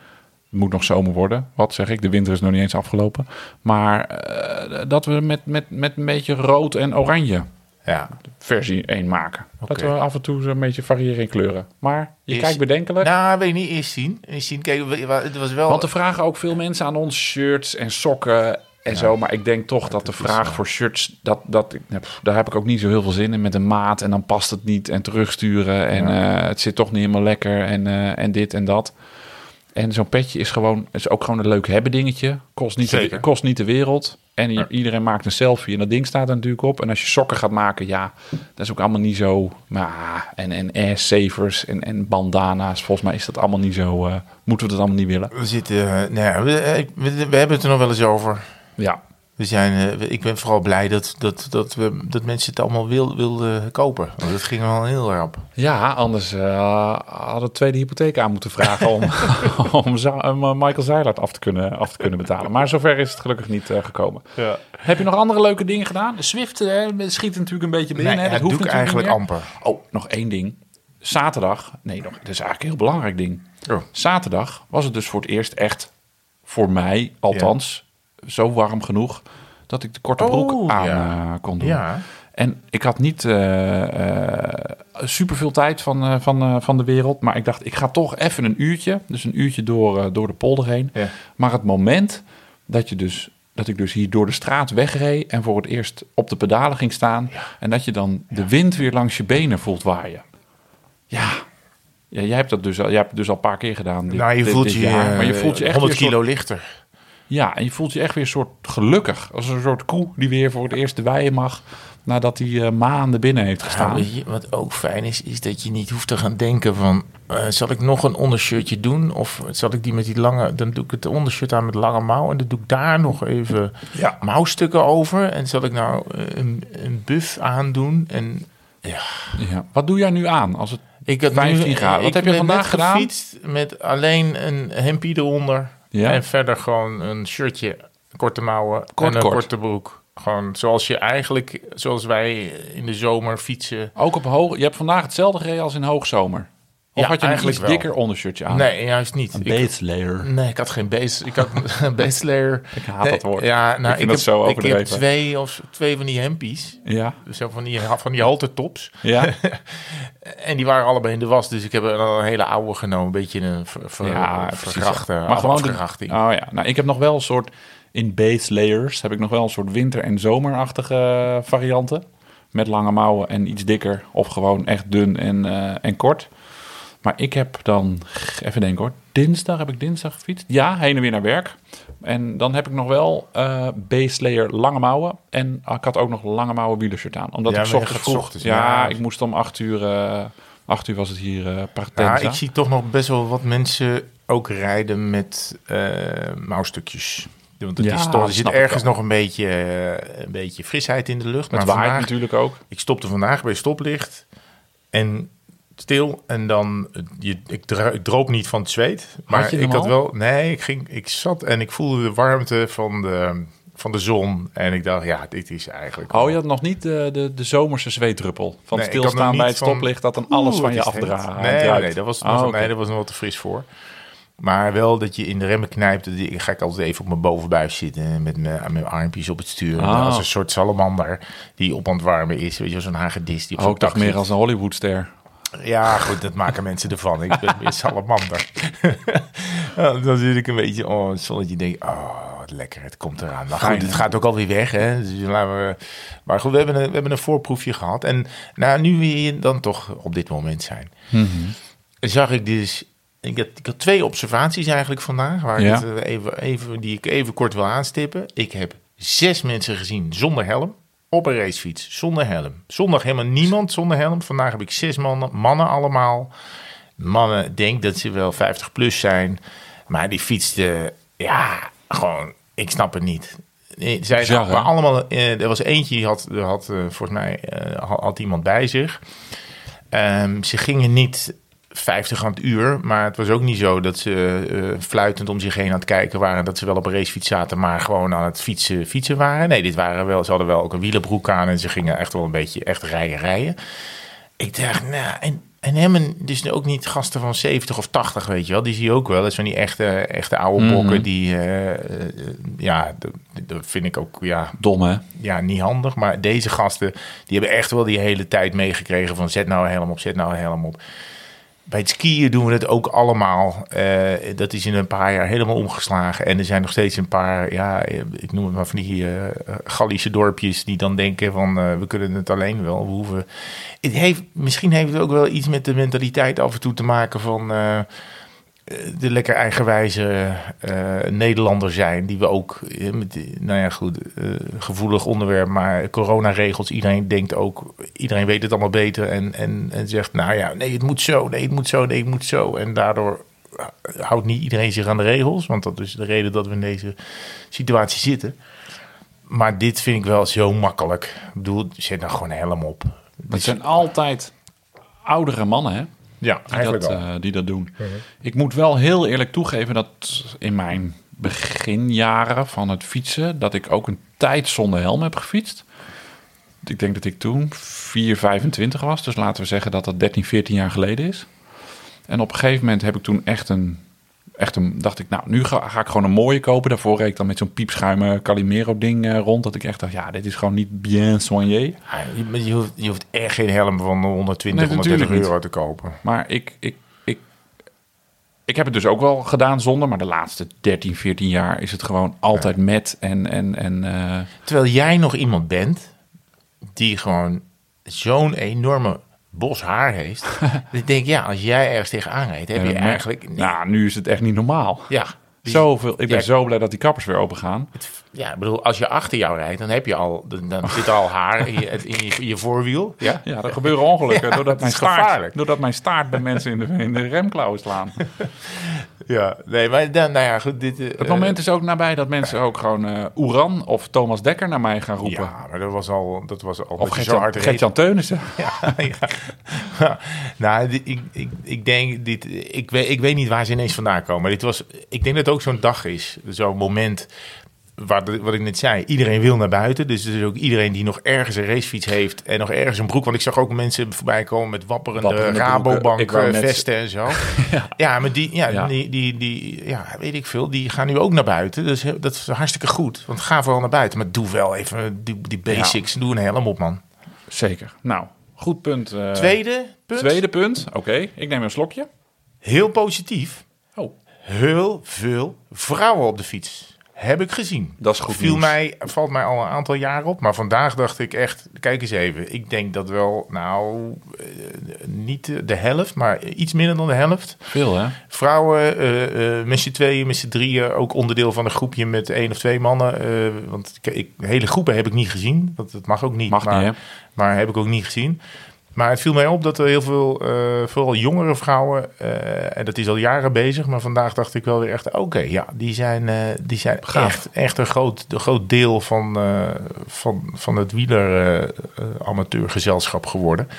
Het moet nog zomer worden. Wat zeg ik? De winter is nog niet eens afgelopen. Maar eh, dat we met, met, met een beetje rood en oranje Ja. versie 1 maken. Dat Oké. we af en toe een beetje variëren in kleuren. Maar je kijkt bedenkelijk. Nou, weet je niet. Eerst zien. Eerst zien. Kijk, het was wel... Want er vragen ook veel mensen aan ons shirts en sokken en zo. Maar ik denk toch dat de vraag zo. voor shirts, dat, dat, daar heb ik ook niet zo heel veel zin in. Met een maat en dan past het niet en terugsturen. En eh, het zit toch niet helemaal lekker en, eh, en dit en dat. En zo'n petje is gewoon, is ook gewoon een leuk hebben dingetje. Kost niet, de, kost niet de wereld. En Ja. iedereen maakt een selfie en dat ding staat er natuurlijk op. En als je sokken gaat maken, ja, dat is ook allemaal niet zo. Maar, en, en ass savers en, en bandana's, volgens mij is dat allemaal niet zo. eh, moeten we dat allemaal niet willen. We zitten... eh, nou ja, we, eh, we, we hebben het er nog wel eens over. Ja, We zijn, eh, ik ben vooral blij dat, dat, dat, we, dat mensen het allemaal wil, wilden kopen. Want het ging wel heel rap. Ja, anders eh hadden we tweede hypotheek aan moeten vragen om, *laughs* *laughs* om, eh, Michael Zeilert af te, kunnen, af te kunnen betalen. Maar zover is het gelukkig niet eh, gekomen. Ja. Heb je nog andere leuke dingen gedaan? Swift schiet natuurlijk een beetje binnen. Nee, hè? dat doe ik natuurlijk eigenlijk niet meer. amper. Oh, nog één ding. Zaterdag, nee, nog, dat is eigenlijk een heel belangrijk ding. Oh. Zaterdag was het dus voor het eerst echt, voor mij althans, zo warm genoeg dat ik de korte broek Oh, aan ja. eh, kon doen. Ja. En ik had niet super veel tijd van, eh, van, eh, van de wereld. Maar ik dacht, ik ga toch even een uurtje. Dus een uurtje door, eh, door de polder heen. Ja. Maar het moment dat, je dus, dat ik dus hier door de straat wegreed... en voor het eerst op de pedalen ging staan... en dat je dan de wind weer langs je benen voelt waaien. Ja, ja jij hebt dat dus al, jij hebt het dus al een paar keer gedaan. dit- Nou, je dit- voelt dit je, jaar. Maar je eh, voelt je echt 100 weer een kilo lichter. Ja, en je voelt je echt weer een soort gelukkig. Als een soort koe die weer voor het eerst de weien mag... nadat hij eh, maanden binnen heeft Ja, gestaan. je, wat ook fijn is, is dat je niet hoeft te gaan denken van... eh, zal ik nog een ondershirtje doen? Of zal ik die met die lange... Dan doe ik het ondershirt aan met lange mouw... en dan doe ik daar nog even Ja. mouwstukken over. En zal ik nou eh, een, een buff aandoen? En ja... Ja. Wat doe jij nu aan als het Ik had 15 nu- graden? Wat ik heb je vandaag gedaan? gefietst met alleen een hempie eronder. Ja. En verder gewoon een shirtje, korte mouwen Kort, en een kort. korte broek. Gewoon zoals je eigenlijk, zoals wij in de zomer fietsen. ook op hoog... Je hebt vandaag hetzelfde gereden als in hoogzomer. Of Ja, had je een eigenlijk iets wel. dikker ondershirtje aan? Nee, juist niet. Een base layer. Nee, ik had geen base. Ik had *laughs* een base layer. Ik haat Nee, dat woord. Ja, nou, Ik ik, vind dat heb, zo ik heb twee, of, twee van die hempies. Ja. Zo van die, van die haltertops. Ja. *laughs* En die waren allebei in de was. Dus ik heb er een hele oude genomen. Een beetje een ver, ver, ja, vergrachte Maar gewoon de. Oh ja, nou ik heb nog wel een soort in base layers heb ik nog wel een soort winter- en zomerachtige varianten met lange mouwen en iets dikker of gewoon echt dun en, eh, en kort. Maar ik heb dan even denken hoor, dinsdag heb ik dinsdag gefietst. Ja, heen en weer naar werk. En dan heb ik nog wel base layer lange mouwen en ik had ook nog lange mouwen wielershirt aan, omdat Ja, ik ochtends gaat vroeg. ochtends, ja, ja. ik moest om acht uur. eh acht uur was het hier eh Ja, ik zie toch nog best wel wat mensen ook rijden met mouwstukjes. Want het Ja, is toch, er zit ergens nog een beetje, een beetje frisheid in de lucht. Het maar waait vandaag, natuurlijk ook. ik stopte vandaag bij stoplicht en stil. En dan, eh, je, ik, dro- ik droop niet van het zweet. Maar ik had wel, nee, ik, ging, ik zat en ik voelde de warmte van de, van de zon. En ik dacht, ja, dit is eigenlijk... Oh, je had nog niet de, de, de zomerse zweetdruppel van Nee, stilstaan bij het stoplicht dat dan alles van je afdraagt. Nee, nee, dat was, nog, Oh, nee, dat was nog wat te fris voor. Maar wel dat je in de remmen knijpt. ik- ga ik altijd even op mijn bovenbuis zitten. Met mijn, armpjes op het stuur. Ah. Als een soort salamander die op aan het warmen is. Weet je, zo'n hagedis die op Oh, dacht meer als een Hollywoodster. Ja, goed, dat maken mensen ervan. Ik ben meer salamander. *laughs* Dan zit ik een beetje, oh, het zonnetje denk oh, wat lekker, het komt eraan. Maar goed, het gaat ook alweer weg, hè. Dus laten we, maar goed, we hebben, een, we hebben een voorproefje gehad. En nou, nu we dan toch op dit moment zijn, zag ik dus... Ik had, ik had twee observaties eigenlijk vandaag, waar Ja. ik het even, even, die ik even kort wil aanstippen. Ik heb zes mensen gezien zonder helm op een racefiets, zonder helm. Zondag helemaal niemand zonder helm. Vandaag heb ik zes mannen, mannen allemaal. Mannen denk dat ze wel 50 plus zijn, maar die fietsten, ja, gewoon, ik snap het niet. Zij Bizar, maar allemaal, eh, er was eentje die had, had eh, volgens mij eh, had, had iemand bij zich. Ehm, ze gingen niet 50 aan het uur, maar het was ook niet zo dat ze eh, fluitend om zich heen aan het kijken waren. Dat ze wel op een racefiets zaten, maar gewoon aan het fietsen, fietsen waren. Nee, dit waren wel, ze hadden wel ook een wielenbroek aan en ze gingen echt wel een beetje echt rijden, rijden. ik dacht, nou, en, en hem dus ook niet gasten van 70 of 80, weet je wel. Die zie je ook wel. Dat zijn die echte, echte oude Mhm. bokken. Die, eh, eh, ja, dat, dat vind ik ook, ja, Dom, hè? ja, niet handig. Maar deze gasten, die hebben echt wel die hele tijd meegekregen van zet nou een helm op, zet nou een helm op. Bij het skiën doen we het ook allemaal. Eh, dat is in een paar jaar helemaal omgeslagen. En er zijn nog steeds een paar, ja, ik noem het maar van die eh Gallische dorpjes die dan denken van eh, we kunnen het alleen wel. We hoeven. Het heeft, misschien heeft het ook wel iets met de mentaliteit af en toe te maken van eh, de lekker eigenwijze eh, Nederlander zijn. Die we ook, eh, met, nou ja goed, eh, gevoelig onderwerp, maar coronaregels. Iedereen denkt ook, iedereen weet het allemaal beter en, en, en zegt, nou ja, nee, het moet zo, nee, het moet zo, nee, het moet zo. En daardoor houdt niet iedereen zich aan de regels, want dat is de reden dat we in deze situatie zitten. Maar dit vind ik wel zo makkelijk. Ik bedoel, zet nou gewoon helm op. Het zijn altijd oudere mannen, hè? Ja, die dat, eh, die dat doen. Ik moet wel heel eerlijk toegeven dat in mijn beginjaren van het fietsen... dat ik ook een tijd zonder helm heb gefietst. Ik denk dat ik toen 4, 25 was. Dus laten we zeggen dat dat 13, 14 jaar geleden is. En op een gegeven moment heb ik toen echt een... Echt een, dacht ik, nou, nu ga, ga ik gewoon een mooie kopen. Daarvoor reed ik dan met zo'n piepschuimen Calimero-ding eh, rond. Dat ik echt dacht, ja, dit is gewoon niet bien soigné. Ja, je, hoeft, je hoeft echt geen helm van 120, Nee, 130 natuurlijk euro te kopen. Maar ik, ik, ik, ik heb het dus ook wel gedaan zonder. Maar de laatste 13, 14 jaar is het gewoon altijd met. En, en, en eh, Terwijl jij nog iemand bent die gewoon zo'n enorme bos haar heeft. *laughs* ik denk, ja, als jij ergens tegenaan rijdt, heb je eigenlijk... Nou, nu is het echt niet normaal. ja, die- Zoveel, ik ben Ja. zo blij dat die kappers weer open gaan. Ja, ik bedoel, als je achter jou rijdt, dan heb je al, dan, dan zit al haar in je, in je, in je voorwiel. Ja, Ja, er gebeuren ongelukken Ja, doordat, dat mijn staart, doordat mijn staart bij mensen in de, in de remklauwen slaan. *laughs* ja. nee, maar dan, nou ja, goed, dit... eh, Het moment is ook nabij dat mensen ook gewoon eh Oeran of Thomas Dekker naar mij gaan roepen. Ja, maar dat was al, dat was al Of Gertjan, hard reed. Gertjan Teunissen. *laughs* Ja, ja. *laughs* nou, ik, ik, ik denk, dit, ik, weet, ik weet niet waar ze ineens vandaan komen. Maar dit was, ik denk dat het ook zo'n dag is, zo'n moment. De- wat ik net zei, iedereen wil naar buiten. Dus er is ook iedereen die nog ergens een racefiets heeft en nog ergens een broek. Want ik zag ook mensen voorbij komen met wapperende, Wapperende. Rabobank eh, vesten en zo. *laughs* ja. maar die, ja, Ja. Die, die, die, ja, weet ik veel, die gaan nu ook naar buiten. Dus dat is hartstikke goed. Want ga vooral naar buiten. Maar doe wel even die, die basics. Doe een helm op, man. Zeker. Nou, goed punt. eh, Tweede punt. Tweede punt. Oké, ik neem een slokje. Heel positief. Oh, Heel veel vrouwen op de fiets. Heb ik gezien. Dat is goed Viel nieuws. mij, valt mij al een aantal jaar op. Maar vandaag dacht ik echt, kijk eens even. Ik denk dat wel, nou, eh, niet de helft, maar iets minder dan de helft. veel hè? Vrouwen, eh, eh, met z'n tweeën, met z'n drieën. Ook onderdeel van een groepje met één of twee mannen. want ik, ik- hele groepen heb ik niet gezien. Dat, dat mag ook niet. Mag maar, niet, hè? maar heb ik ook niet gezien. Maar het viel mij op dat er heel veel, eh, vooral jongere vrouwen, eh, en dat is al jaren bezig, maar vandaag dacht ik wel weer echt, oké, ja, die zijn, eh, die zijn Gaaf. echt, echt een groot, een groot deel van, van, van het wieler-amateurgezelschap geworden.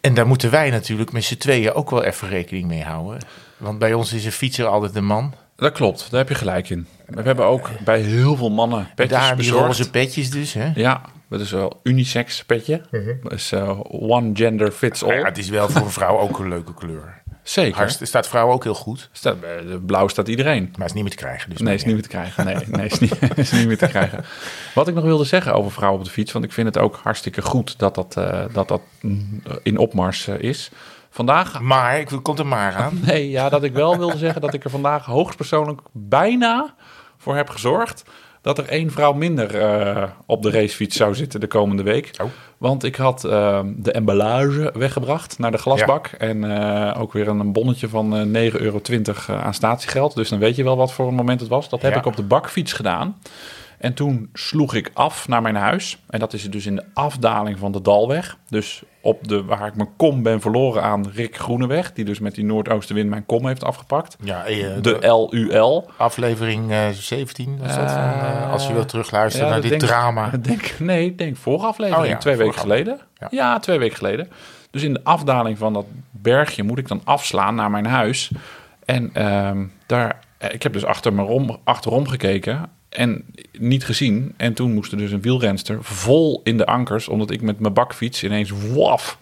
En daar moeten wij natuurlijk met z'n tweeën ook wel even rekening mee houden. Want bij ons is een fietser altijd een man. Dat klopt, daar heb je gelijk in. We hebben ook bij heel veel mannen petjes Daar die roze petjes dus, hè? Ja, dat is wel unisex petje. Dat is eh, one gender fits all. Ja, het is wel voor een vrouw ook een leuke kleur. Zeker. Hartst, staat vrouw ook heel goed, Staat, eh, de blauw staat iedereen. maar is niet meer te krijgen. Dus Nee, is niet meer te krijgen. Nee, nee is, niet, *laughs* is niet meer te krijgen. Wat ik nog wilde zeggen over vrouwen op de fiets, want ik vind het ook hartstikke goed dat dat, eh, dat, dat mm, in opmars is. Vandaag, Maar, ik komt er maar aan. *laughs* nee, ja, dat ik wel wilde zeggen dat ik er vandaag hoogstpersoonlijk bijna voor heb gezorgd dat er één vrouw minder eh, op de racefiets zou zitten de komende week. Oh. Want ik had eh, de emballage weggebracht naar de glasbak. En eh, ook weer een bonnetje van eh 9,20 euro eh, aan statiegeld. Dus dan weet je wel wat voor een moment het was. Dat heb Ja. ik op de bakfiets gedaan. En toen sloeg ik af naar mijn huis. En dat is dus in de afdaling van de Dalweg. Dus op de, waar ik mijn kom ben verloren aan Rick Groeneweg. Die dus met die noordoostenwind mijn kom heeft afgepakt. Ja, eh, De LUL. aflevering eh, 17 was dat van, eh, als je wilt terugluisteren Ja, naar dit denk- drama. Denk, nee, ik denk vorige aflevering. Oh ja, twee weken geleden. Ja. Ja. twee weken geleden. Dus in de afdaling van dat bergje moet ik dan afslaan naar mijn huis. En ehm, daar, eh, ik heb dus achter me rom, achterom gekeken en niet gezien. En toen moest er dus een wielrenster vol in de ankers, omdat ik met mijn bakfiets ineens waf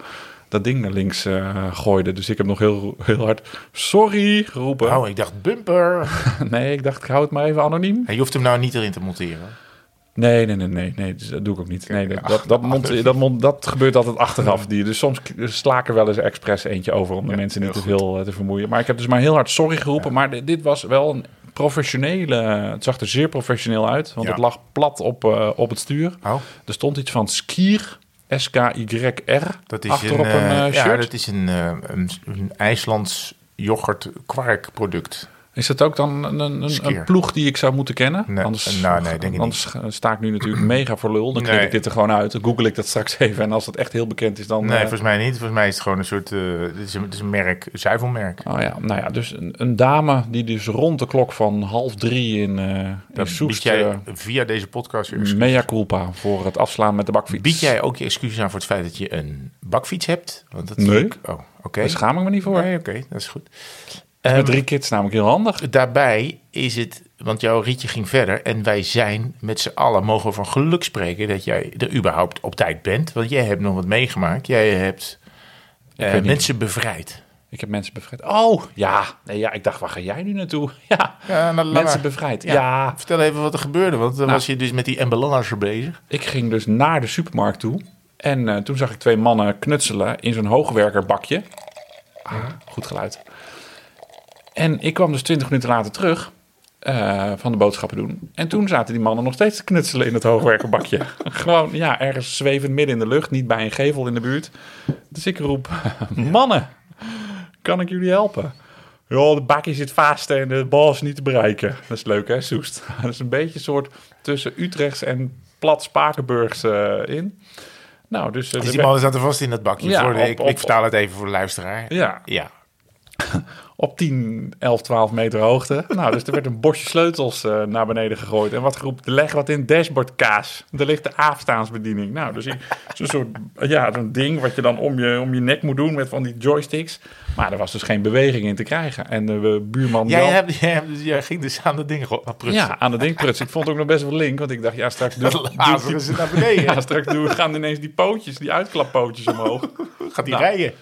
dat ding naar links eh, gooide. Dus ik heb nog heel, heel hard sorry geroepen. Oh, ik dacht bumper. *laughs* Nee, ik dacht ik hou het maar even anoniem. En je hoeft hem nou niet erin te monteren. Nee, nee, nee, nee, nee, dus dat doe ik ook niet. Nee, dat, dat, dat, dat, gebeurt altijd achteraf. Die, dus soms sla ik er wel eens expres eentje over om de mensen niet te veel eh, te vermoeien. Maar ik heb dus maar heel hard sorry geroepen. Maar dit, dit was wel een professionele... Het zag er zeer professioneel uit. Want Ja. het lag plat op, eh, op het stuur. Oh, Er stond iets van Skier, S-K-Y-R, dat is achterop een, een, eh, eh, ja, dat is een, eh, een, een IJslands yoghurt kwark product. Is dat ook dan een, een, ploeg die ik zou moeten kennen? Nee, anders nou, nee, denk ik anders sta ik nu natuurlijk *clears throat* mega voor lul. Dan Nee. ik dit er gewoon uit. Dan google ik dat straks even. En als het echt heel bekend is, dan... Nee, eh, volgens mij niet. Volgens mij is het gewoon een soort, eh het, is een, het is een merk, een zuivelmerk. Oh ja, nou ja, dus een, een dame die dus rond de klok van half drie in, eh in Soest... jij via deze podcast je excuus. mea culpa voor het afslaan met de bakfiets. Bied jij ook je excuses aan voor het feit dat je een bakfiets hebt? Want dat Nee. ik- Oh, oké. Daar schaam ik me niet voor. Nee, oké, dat is goed. Met Ehm, drie kids namelijk heel handig. Daarbij is het, want jouw rietje ging verder en wij zijn met z'n allen, mogen we van geluk spreken dat jij er überhaupt op tijd bent. Want jij hebt nog wat meegemaakt. Jij hebt eh, mensen bevrijd. Ik heb mensen bevrijd. Oh, ja. Nee, ja. Ik dacht, waar ga jij nu naartoe? *laughs* Ja, Ja, nou, mensen bevrijd. Ja. ja. Vertel even wat er gebeurde, want dan Nou. was je dus met die ambulance bezig. Ik ging dus naar de supermarkt toe. En eh, toen zag ik twee mannen knutselen in zo'n hoogwerkerbakje. Ah, goed geluid. En ik kwam dus twintig minuten later terug eh, van de boodschappen doen. En toen zaten die mannen nog steeds te knutselen in het hoogwerkerbakje. *laughs* Gewoon, ja, ergens zwevend midden in de lucht. Niet bij een gevel in de buurt. Dus ik roep, *laughs* mannen, kan ik jullie helpen? Ja, de bakje zit vast en de bal is niet te bereiken. Dat is leuk, hè, Soest? *laughs* Dat is een beetje een soort tussen Utrechts en plat Spakenburgs eh, in. Nou, dus... eh, Dus die mannen zaten vast in dat bakje. Ja, voor de, op- ik, op- ik vertaal het even voor de luisteraar. Ja, Ja. Op 10, 11, 12 meter hoogte. Nou, dus er werd een bosje sleutels eh, naar beneden gegooid. En wat geroepen, leg wat in dashboard kaas. Er ligt de afstaansbediening. Nou, dus zo'n soort, ja, zo'n ding wat je dan om je, om je nek moet doen met van die joysticks. Maar er was dus geen beweging in te krijgen. En de buurman... Jij, Jan- hebt, jij, hebt- jij ging dus aan dat ding prutsen. ja, aan de ding prutsen. Ik vond het ook nog best wel link, want ik dacht, ja, straks lazer is het naar beneden. ja, straks doen, gaan ineens die pootjes, die uitklappootjes omhoog. *laughs* Gaat die Nou. rijden?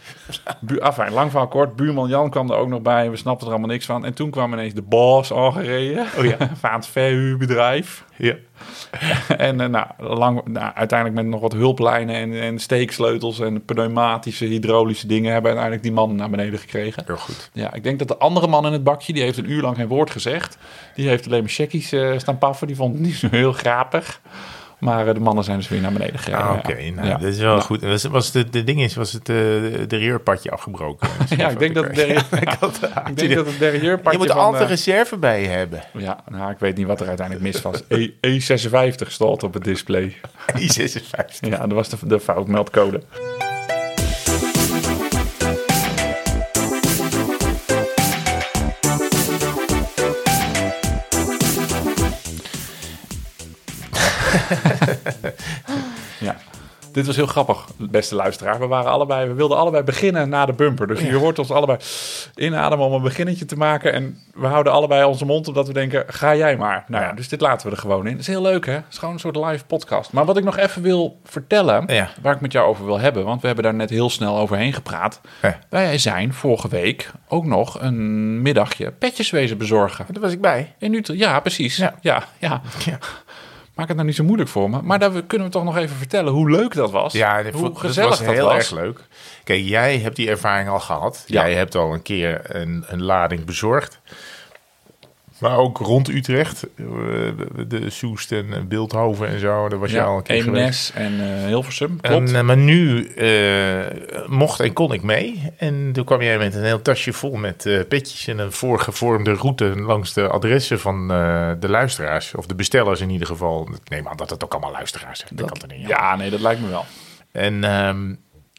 Bu afijn, lang verhaal kort. Buurman Jan kwam er ook nog bij. We snapten er allemaal niks van. En toen kwam ineens de boss aangereden. Oh ja. *laughs* van het verhuurbedrijf. Ja. *laughs* En eh, nou, lang, nou, uiteindelijk met nog wat hulplijnen en, en steeksleutels en pneumatische, hydraulische dingen hebben uiteindelijk die man naar beneden gekregen. Heel goed. Ja, ik denk dat de andere man in het bakje, die heeft een uur lang geen woord gezegd. Die heeft alleen maar checkies eh, staan paffen. Die vond het niet zo heel grappig. Maar eh, de mannen zijn dus weer naar beneden gegaan. Ah, Oké, nou, Ja. dat is wel goed. Was, was de, de ding is, was het eh, de reurpadje afgebroken? *laughs* Ja, ik denk dat het derrieurpadje *laughs* *laughs* je moet van, altijd eh, reserve bij je hebben. Ja, nou, ik weet niet wat er uiteindelijk mis was. E, E56 stond op het display. I56. Ja, dat was de, de foutmeldcode. *laughs* ja. Dit was heel grappig, beste luisteraar. We, waren allebei, we wilden allebei beginnen na de bumper. Dus je hoort ons allebei inademen om een beginnetje te maken. En we houden allebei onze mond omdat we denken, ga jij maar. Nou ja, dus dit laten we er gewoon in. Dat is heel leuk hè? Het is gewoon een soort live podcast. Maar wat ik nog even wil vertellen, Ja. waar ik met jou over wil hebben. Want we hebben daar net heel snel overheen gepraat. Ja. Wij zijn vorige week ook nog een middagje petjes wezen bezorgen. Daar was ik bij. In Utrecht. Ja, precies. Ja. Ja, Ja. Maak het nou niet zo moeilijk voor me. Maar daar kunnen we toch nog even vertellen hoe leuk dat was. Ja, dat hoe gezellig dat was heel was. erg leuk. Kijk, jij hebt die ervaring al gehad. Ja. Jij hebt al een keer een, een lading bezorgd. Maar ook rond Utrecht, eh, de Soest en Beeldhoven en zo, daar was je al Ja, een keer geweest. Eemnes en eh Hilversum. Klopt. En, eh, maar nu eh, mocht en kon ik mee. En toen kwam jij met een heel tasje vol met eh petjes en een voorgevormde route langs de adressen van eh, de luisteraars. Of de bestellers in ieder geval. Ik neem aan dat het ook allemaal luisteraars zijn. Dat, kan er niet. ja, nee, dat lijkt me wel. En, ehm,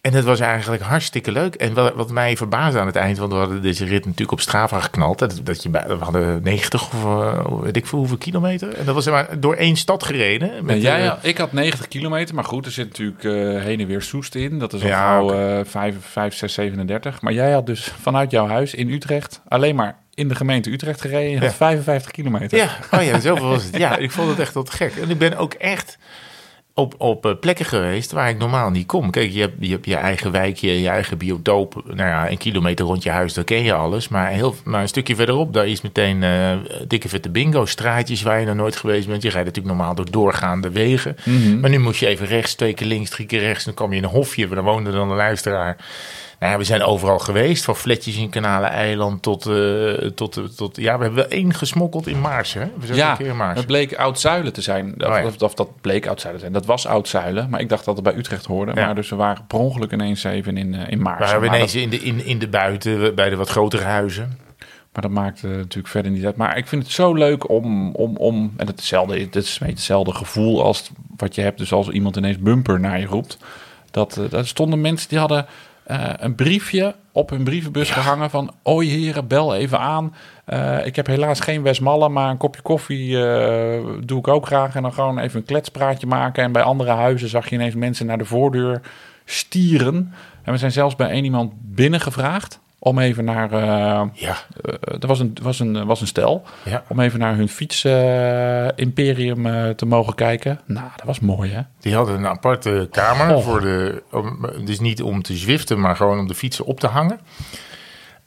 en het was eigenlijk hartstikke leuk. En wat, wat mij verbaasde aan het eind, want we hadden deze rit natuurlijk op Strava geknald. Dat, dat je we hadden 90 of eh, weet ik veel hoeveel kilometer. En dat was maar door één stad gereden. Met, Nee, jij, eh, had- ik had 90 kilometer, maar goed, er zit natuurlijk eh, heen en weer Soest in. Dat is al Ja, eh, 5, 5, 6, 37. Maar jij had dus vanuit jouw huis in Utrecht alleen maar in de gemeente Utrecht gereden. Je had Ja. 55 kilometer. Ja, oh ja, zoveel was het. Ja, ik vond het echt wat gek. En ik ben ook echt op, op eh, plekken geweest waar ik normaal niet kom. Kijk, je hebt je, hebt je eigen wijkje, je eigen biotoop. Nou ja, een kilometer rond je huis, daar ken je alles. Maar, heel, maar een stukje verderop, daar is meteen eh, dikke vette bingo. Straatjes waar je nog nooit geweest bent. Je rijdt natuurlijk normaal door doorgaande wegen. Maar nu moest je even rechts, twee keer links, drie keer rechts. Dan kwam je in een hofje, daar woonde dan een luisteraar. Nou ja, we zijn overal geweest, van fletjes in Kanalen-eiland tot, eh, tot, tot... Ja, we hebben wel één gesmokkeld in Maarsen. hè? We zijn Ja, een keer in Maarsen. het bleek Oud-Zuilen te zijn. Of, Oh ja. of, of dat bleek Oud-Zuilen te zijn. Dat was Oud-Zuilen, maar ik dacht dat het bij Utrecht hoorde. Ja. Maar dus we waren per ongeluk ineens even in, eh, in We Maarsen. waren ineens dat, in de, in, in de buiten, bij de wat grotere huizen. maar dat maakt eh, natuurlijk verder niet uit. Maar ik vind het zo leuk om... om, om en het, hetzelfde, het is een hetzelfde gevoel als wat je hebt. Dus als iemand ineens bumper naar je roept. Dat, eh, daar stonden mensen die hadden eh, een briefje op hun brievenbus gehangen van... Oi heren, bel even aan. Eh, ik heb helaas geen Westmalle, maar een kopje koffie eh, doe ik ook graag. En dan gewoon even een kletspraatje maken. En bij andere huizen zag je ineens mensen naar de voordeur stieren. En we zijn zelfs bij één iemand binnengevraagd om even naar... eh, Ja, eh, er was een, was, een, was een stel ja. om even naar hun fiets-imperium eh, te mogen kijken. Nou, dat was mooi, hè? Die hadden een aparte kamer Oh. voor de. Om, dus niet om te zwiften, maar gewoon om de fietsen op te hangen.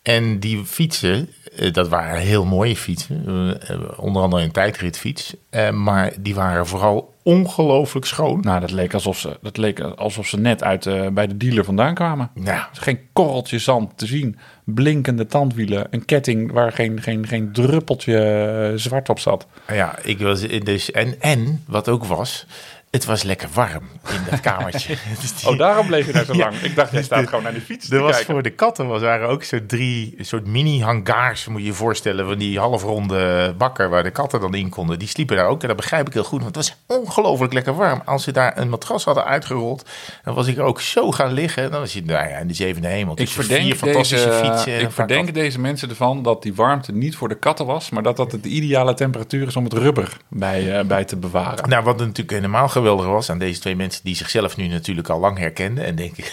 En die fietsen, dat waren heel mooie fietsen. eh, eh, Onder andere een tijdritfiets. eh, Maar die waren vooral ongelooflijk schoon. Nou, dat leek alsof ze, dat leek alsof ze net uit, eh, bij de dealer vandaan kwamen. Is geen korreltje zand te zien. Blinkende tandwielen. Een ketting waar geen, geen, geen druppeltje eh, zwart op zat. ja, ik was in dus. En, en wat ook was, het was lekker warm in dat kamertje. *laughs* Dus Oh, daarom bleef je daar zo Ja. lang. Ik dacht, jij staat *laughs* gewoon naar die fiets te Er was kijken. voor de katten was, waren ook zo drie soort mini-hangaars, moet je je voorstellen, van die halfronde bakken waar de katten dan in konden. Die sliepen daar ook en dat begrijp ik heel goed, want het was ongelooflijk lekker warm. Als ze daar een matras hadden uitgerold, dan was ik er ook zo gaan liggen. Dan was je nou ja, in de zevende hemel. Ik verdenk, vier fantastische deze, fietsen. en ik verdenk deze mensen ervan dat die warmte niet voor de katten was, maar dat dat de ideale temperatuur is om het rubber bij, eh, bij te bewaren. Nou, wat natuurlijk helemaal geweldig was aan deze twee mensen die zichzelf nu natuurlijk al lang herkenden en denken,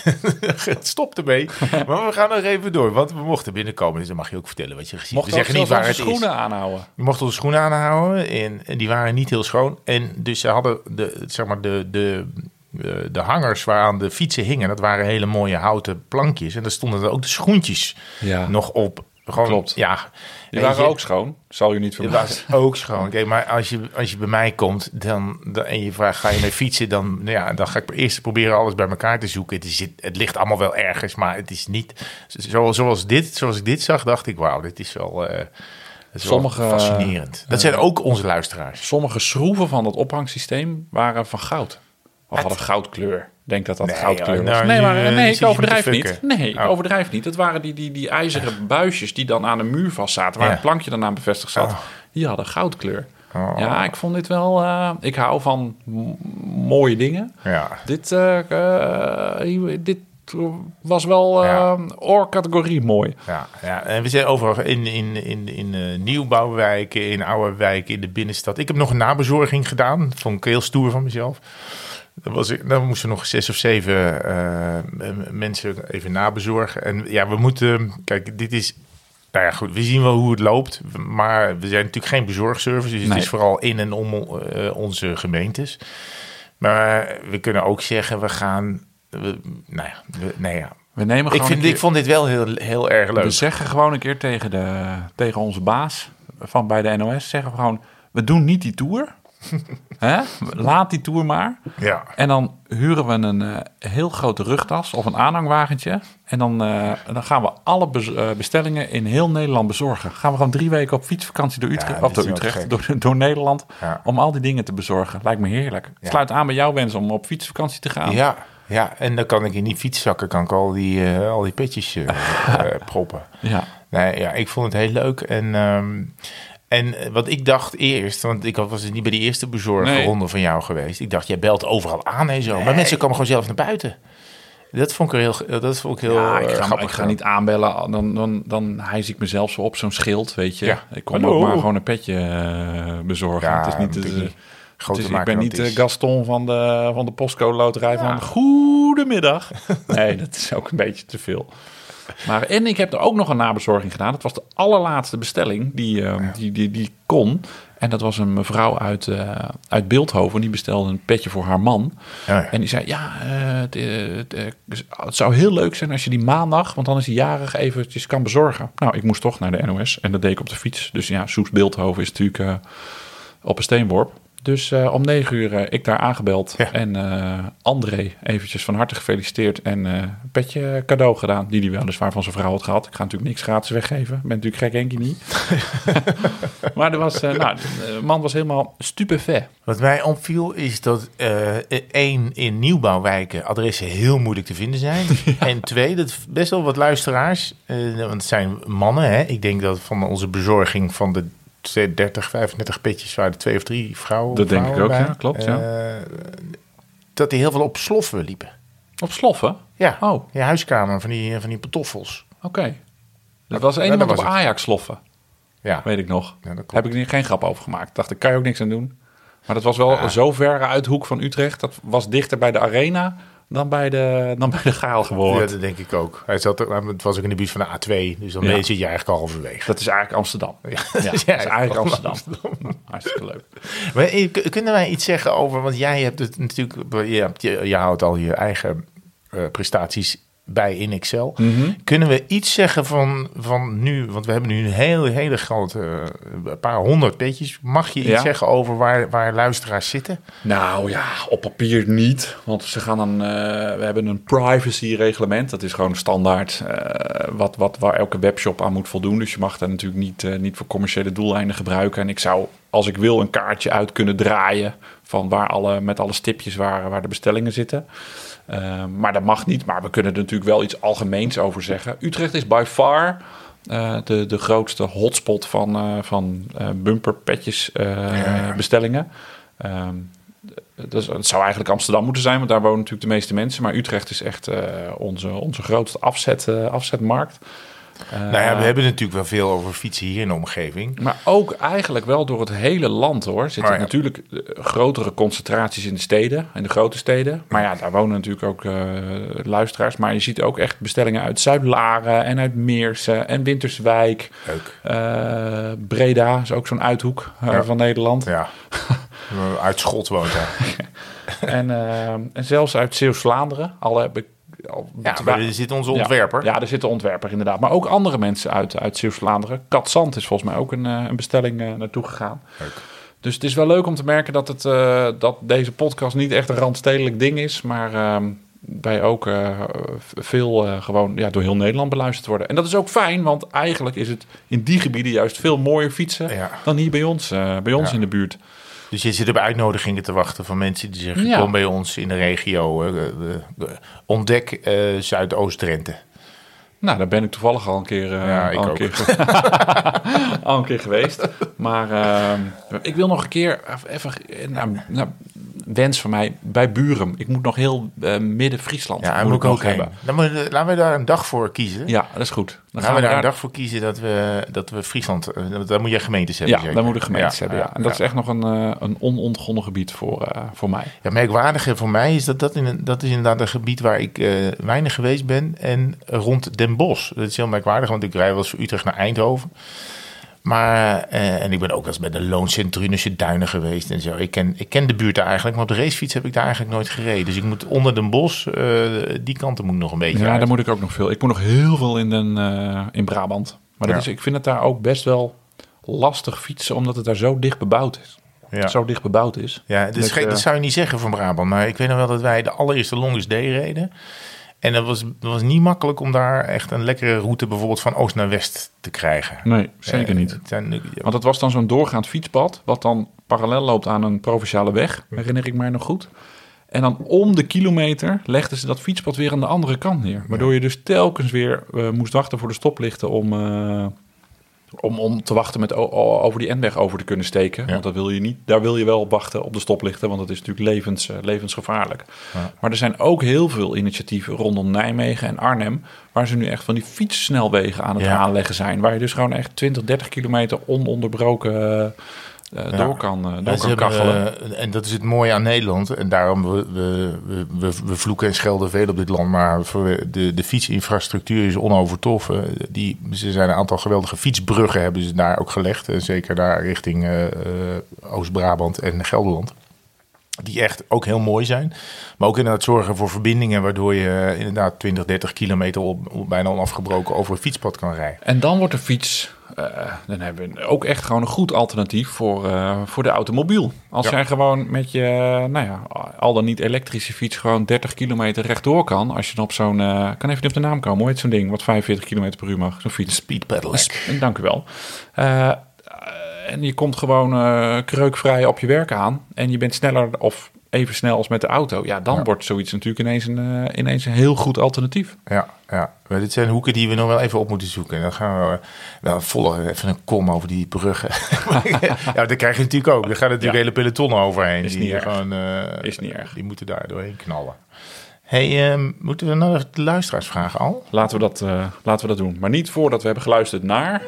*laughs* stop ermee. *laughs* Maar we gaan nog even door, want we mochten binnenkomen, dus dan mag je ook vertellen wat je gezien Mocht hebt. We zeggen niet waar het is. schoenen aanhouden. Je mocht onze schoenen aanhouden en, en die waren niet heel schoon. En dus ze hadden de, zeg maar de, de, de, de hangers waaraan de fietsen hingen, dat waren hele mooie houten plankjes. En daar stonden er ook de schoentjes Ja. nog op. Gewoon, Klopt. Ja, Die waren je, ook schoon. Zal je niet verbazen. was ook schoon. Kijk, maar als je, als je bij mij komt dan, dan, en je vraagt, ga je mee fietsen? Dan, nou ja, dan ga ik eerst proberen alles bij elkaar te zoeken. Het, is, het ligt allemaal wel ergens, maar het is niet... Zoals, zoals, dit, zoals ik dit zag, dacht ik, wauw, dit is wel... eh, dat is wel Sommige, fascinerend. Dat zijn ook onze luisteraars. Sommige schroeven van dat ophangsysteem waren van goud. Of hadden goudkleur. Ik denk dat dat Nee, goudkleur joh, was. nou, nee, maar, eh, nee, ik overdrijf te niet. Nee, ik Oh. overdrijf niet. Het waren die, die, die ijzeren buisjes die dan aan de muur vast zaten. Waar het plankje dan aan bevestigd zat. Oh. Die hadden goudkleur. Oh. Ja, ik vond dit wel... eh, ik hou van mooie dingen. Ja. Dit, hier- dit was wel Ja. oorcategorie mooi. Ja, ja, en we zijn overal in, in, in, in nieuwbouwwijken, in oude wijken, in de binnenstad. Ik heb nog een nabezorging gedaan. Dat vond ik heel stoer van mezelf. Dan, was ik, dan moesten nog zes of zeven eh, mensen even nabezorgen. En ja, we moeten... Kijk, dit is... Nou ja, goed, we zien wel hoe het loopt. Maar we zijn natuurlijk geen bezorgservice. Dus Nee. het is vooral in en om eh, onze gemeentes. Maar we kunnen ook zeggen, we gaan... We, nou ja, we, nee, ja. We nemen Ik, vind, keer- ik vond dit wel heel, heel erg leuk. We zeggen gewoon een keer tegen, de, tegen onze baas van bij de NOS, zeggen we gewoon, we doen niet die tour. *laughs* Hè? Laat die tour maar. Ja. En dan huren we een eh, heel grote rugtas of een aanhangwagentje. En dan, eh, dan gaan we alle bez- eh, bestellingen in heel Nederland bezorgen. Gaan we gewoon drie weken op fietsvakantie door Utrecht, of door, Utrecht door, *laughs* door Nederland. Ja. Om al die dingen te bezorgen. Lijkt me heerlijk. Ja. Sluit aan bij jouw wens om op fietsvakantie te gaan. Ja, ja, en dan kan ik in die fietszakken kan ik al die, al die petjes *laughs* proppen. Ja. Nee, ja, ik vond het heel leuk. En, ehm, en eh, wat ik dacht eerst, want ik was niet bij die eerste bezorgronde van jou geweest. Ik dacht, jij belt overal aan en zo. Maar mensen komen gewoon zelf naar buiten. Dat vond ik er heel, dat vond ik heel Ja, ik eh, ga, grappig. ik ga niet aanbellen. Dan, dan, dan hijs ik mezelf zo op zo'n schild, weet je. Ja. Ik kom Hallo. ook maar gewoon een petje eh, bezorgen. Ja, het is niet, niet. Groter het is- ik ben niet het is. Gaston van de, van de postcode loterij van goedemiddag. *laughs* Nee, dat is ook een beetje te veel. Maar, en ik heb er ook nog een nabezorging gedaan. Dat was de allerlaatste bestelling die, uh, die, die, die kon. En dat was een mevrouw uit, uh, uit Beeldhoven. Die bestelde een petje voor haar man. Ja, ja. En die zei, ja, uh, het, het, het, zou heel leuk zijn als je die maandag... want dan is hij jarig eventjes kan bezorgen. Nou, ik moest toch naar de NOS en dat deed ik op de fiets. Dus ja, Soes Beeldhoven is natuurlijk uh, op een steenworp. Dus uh, om negen uur uh, ik daar aangebeld. Ja. En uh, André eventjes van harte gefeliciteerd. En een petje cadeau gedaan. Die hij weliswaar van zijn vrouw had gehad. Ik ga natuurlijk niks gratis weggeven. Ik ben natuurlijk gek Henkie niet. *laughs* maar er was, nou, de man was helemaal stupefait. Wat mij opviel is dat één, in nieuwbouwwijken adressen heel moeilijk te vinden zijn. *laughs* Ja. En twee, dat best wel wat luisteraars. want het zijn mannen. Hè? Ik denk dat van onze bezorging van de 30, 35 petjes waren er twee of drie vrouwen. Dat denk ik ook, bij. ja, klopt. Ja. Uh, dat die heel veel op sloffen liepen. Op sloffen? Ja, oh. ja huiskamer van die, van die pantoffels. Oké. Okay. Dat was één iemand op Ajax sloffen. Ja. Weet ik nog. Ja, Heb ik er geen grap over gemaakt. Dacht ik, kan je ook niks aan doen. Maar dat was wel ja. zo ver uit de hoek van Utrecht. Dat was dichter bij de arena dan bij de, dan bij de gaal geworden. Ja, dat denk ik ook. Hij zat, het was ook in de buurt van de A2, dus dan ja. zit je eigenlijk al halverwege. Dat is eigenlijk Amsterdam. Ja, ja *laughs* dat is eigenlijk Amsterdam. Amsterdam. Hartstikke leuk. Maar, kunnen wij iets zeggen over, want jij hebt het natuurlijk, je, je, je houdt al je eigen uh, prestaties bij in Excel. Mhm. Mm -hmm. Kunnen we iets zeggen van, van nu, want we hebben nu een hele, hele grote, uh, paar honderd petjes. Mag je iets Ja. zeggen over waar, waar luisteraars zitten? Nou ja, op papier niet. Want ze gaan dan. eh, we hebben een privacy-reglement. Dat is gewoon standaard. eh, wat, wat, waar elke webshop aan moet voldoen. Dus je mag dat natuurlijk niet, eh, niet voor commerciële doeleinden gebruiken. En ik zou, als ik wil, een kaartje uit kunnen draaien. van waar alle, met alle stipjes waar, waar de bestellingen zitten. Eh, maar dat mag niet. Maar we kunnen er natuurlijk wel iets algemeens over zeggen. Utrecht is by far. eh, de, de grootste hotspot van, eh, van eh, bumperpetjes Ja. bestellingen. Ehm, dus het zou eigenlijk Amsterdam moeten zijn, want daar wonen natuurlijk de meeste mensen. Maar Utrecht is echt onze, onze grootste afzet, afzetmarkt. Eh, nou ja, we hebben natuurlijk wel veel over fietsen hier in de omgeving. Maar ook eigenlijk wel door het hele land hoor. Zitten ja. natuurlijk eh, grotere concentraties in de steden, in de grote steden. Maar ja, daar wonen natuurlijk ook eh, luisteraars. Maar je ziet ook echt bestellingen uit Zuid-Laren en uit Meersen en Winterswijk. Leuk. Breda is ook zo'n uithoek Ja. van Nederland. Ja. *laughs* Uit Schot woont hij. *laughs* En, en zelfs uit Zeeuws-Vlaanderen. Al heb ik. Al, Ja, maar er zit onze ontwerper. Ja, er zit een ontwerper inderdaad. Maar ook andere mensen uit, uit Zeeuws-Vlaanderen. Kat Zand is volgens mij ook een, eh, een bestelling eh, naartoe gegaan. Leuk. Dus het is wel leuk om te merken dat, het, eh, dat deze podcast niet echt een randstedelijk ding is. Maar ehm, wij ook veel gewoon ja, door heel Nederland beluisterd worden. En dat is ook fijn, want eigenlijk is het in die gebieden juist veel mooier fietsen Ja. dan hier bij ons, bij ons in de buurt. Dus je zit op uitnodigingen te wachten van mensen die zeggen: Ja. kom bij ons in de regio. eh, eh, eh, ontdek eh, Zuidoost-Drenthe. Nou, daar ben ik toevallig al een keer, eh, Ja, ik al, een ook. keer *laughs* al een keer geweest. Maar ehm, ik wil nog een keer even, nou, nou, wens van mij bij Buren. Ik moet nog heel eh, midden-Friesland. Ja, moet moet ik ook heen. Dan moet, laten we daar een dag voor kiezen. Ja, dat is goed. Dan gaan we daar een dag voor kiezen dat we, dat we Friesland. eh, Daar moet je gemeentes hebben. Ja, zeker? daar moeten gemeentes Ja, hebben. Ja. En dat ja. is echt nog een, eh, een onontgonnen gebied voor, eh, voor mij. Ja, merkwaardige voor mij is dat dat, in, een- dat is inderdaad een gebied waar ik eh, weinig geweest ben. En rond Den Bosch. Dat is heel merkwaardig, want ik rij wel eens van Utrecht naar Eindhoven. Maar, eh, en ik ben ook wel eens bij de Looncentrunische Duinen geweest en zo. Ik ken, ik ken de buurt daar eigenlijk, maar op de racefiets heb ik daar eigenlijk nooit gereden. Dus ik moet onder Den Bosch, eh, die kanten moet ik nog een beetje Ja, uit. daar moet ik ook nog veel. Ik moet nog heel veel in, den, eh, in Brabant. Maar dat Ja. is, ik vind het daar ook best wel lastig fietsen, omdat het daar zo dicht bebouwd is. Ja. Zo dicht bebouwd is. Ja, dat zou je niet zeggen van Brabant. Maar ik weet nog wel dat wij de allereerste Longest Day reden. En dat was, dat was niet makkelijk om daar echt een lekkere route bijvoorbeeld van oost naar west te krijgen. Nee, zeker Eh, niet. zijn- Want het was dan zo'n doorgaand fietspad, wat dan parallel loopt aan een provinciale weg, herinner ik mij nog goed. En dan om de kilometer legden ze dat fietspad weer aan de andere kant neer. Waardoor je dus telkens weer eh, moest wachten voor de stoplichten om, eh, om, om te wachten met over die N-weg over te kunnen steken. Ja. Want dat wil je niet, daar wil je wel op wachten op de stoplichten, want dat is natuurlijk levens, eh, levensgevaarlijk. Ja. Maar er zijn ook heel veel initiatieven rondom Nijmegen en Arnhem, waar ze nu echt van die fietssnelwegen aan het Ja. aanleggen zijn. Waar je dus gewoon echt 20, 30 kilometer ononderbroken eh, Ja. door kan, eh, door kan kachelen. eh, en dat is het mooie aan Nederland. En daarom, we, we, we, we, vloeken en schelden veel op dit land. Maar voor de, de fietsinfrastructuur is onovertroffen. Die, ze zijn een aantal geweldige fietsbruggen hebben ze daar ook gelegd. En zeker daar richting eh, eh, Oost-Brabant en Gelderland. Die echt ook heel mooi zijn. Maar ook inderdaad zorgen voor verbindingen. Waardoor je eh, inderdaad 20, 30 kilometer op bijna onafgebroken over een fietspad kan rijden. En dan wordt de fiets, eh, dan hebben we ook echt gewoon een goed alternatief voor, eh, voor de automobiel. Als Ja. jij gewoon met je, nou ja, al dan niet elektrische fiets gewoon 30 kilometer rechtdoor kan. Als je dan op zo'n, eh, kan even niet op de naam komen, hoe heet zo'n ding, wat 45 kilometer per uur mag, zo'n fiets. Speed pedelec. Dank u wel. Eh, en je komt gewoon eh, kreukvrij op je werk aan. En je bent sneller of even snel als met de auto. Ja, dan Ja. wordt zoiets natuurlijk ineens een, eh, ineens een heel goed alternatief. Ja, ja. Maar dit zijn hoeken die we nog wel even op moeten zoeken. En dan gaan we wel volgen even een kom over die bruggen. *laughs* ja, dat krijg je natuurlijk ook. Er gaan natuurlijk Ja. hele pelotonnen overheen. Is die niet erg. gewoon, eh, Is niet erg. Die moeten daar doorheen knallen. hey, ehm, moeten we naar de luisteraars vragen al? Laten we, dat, eh, laten we dat doen. Maar niet voordat we hebben geluisterd naar...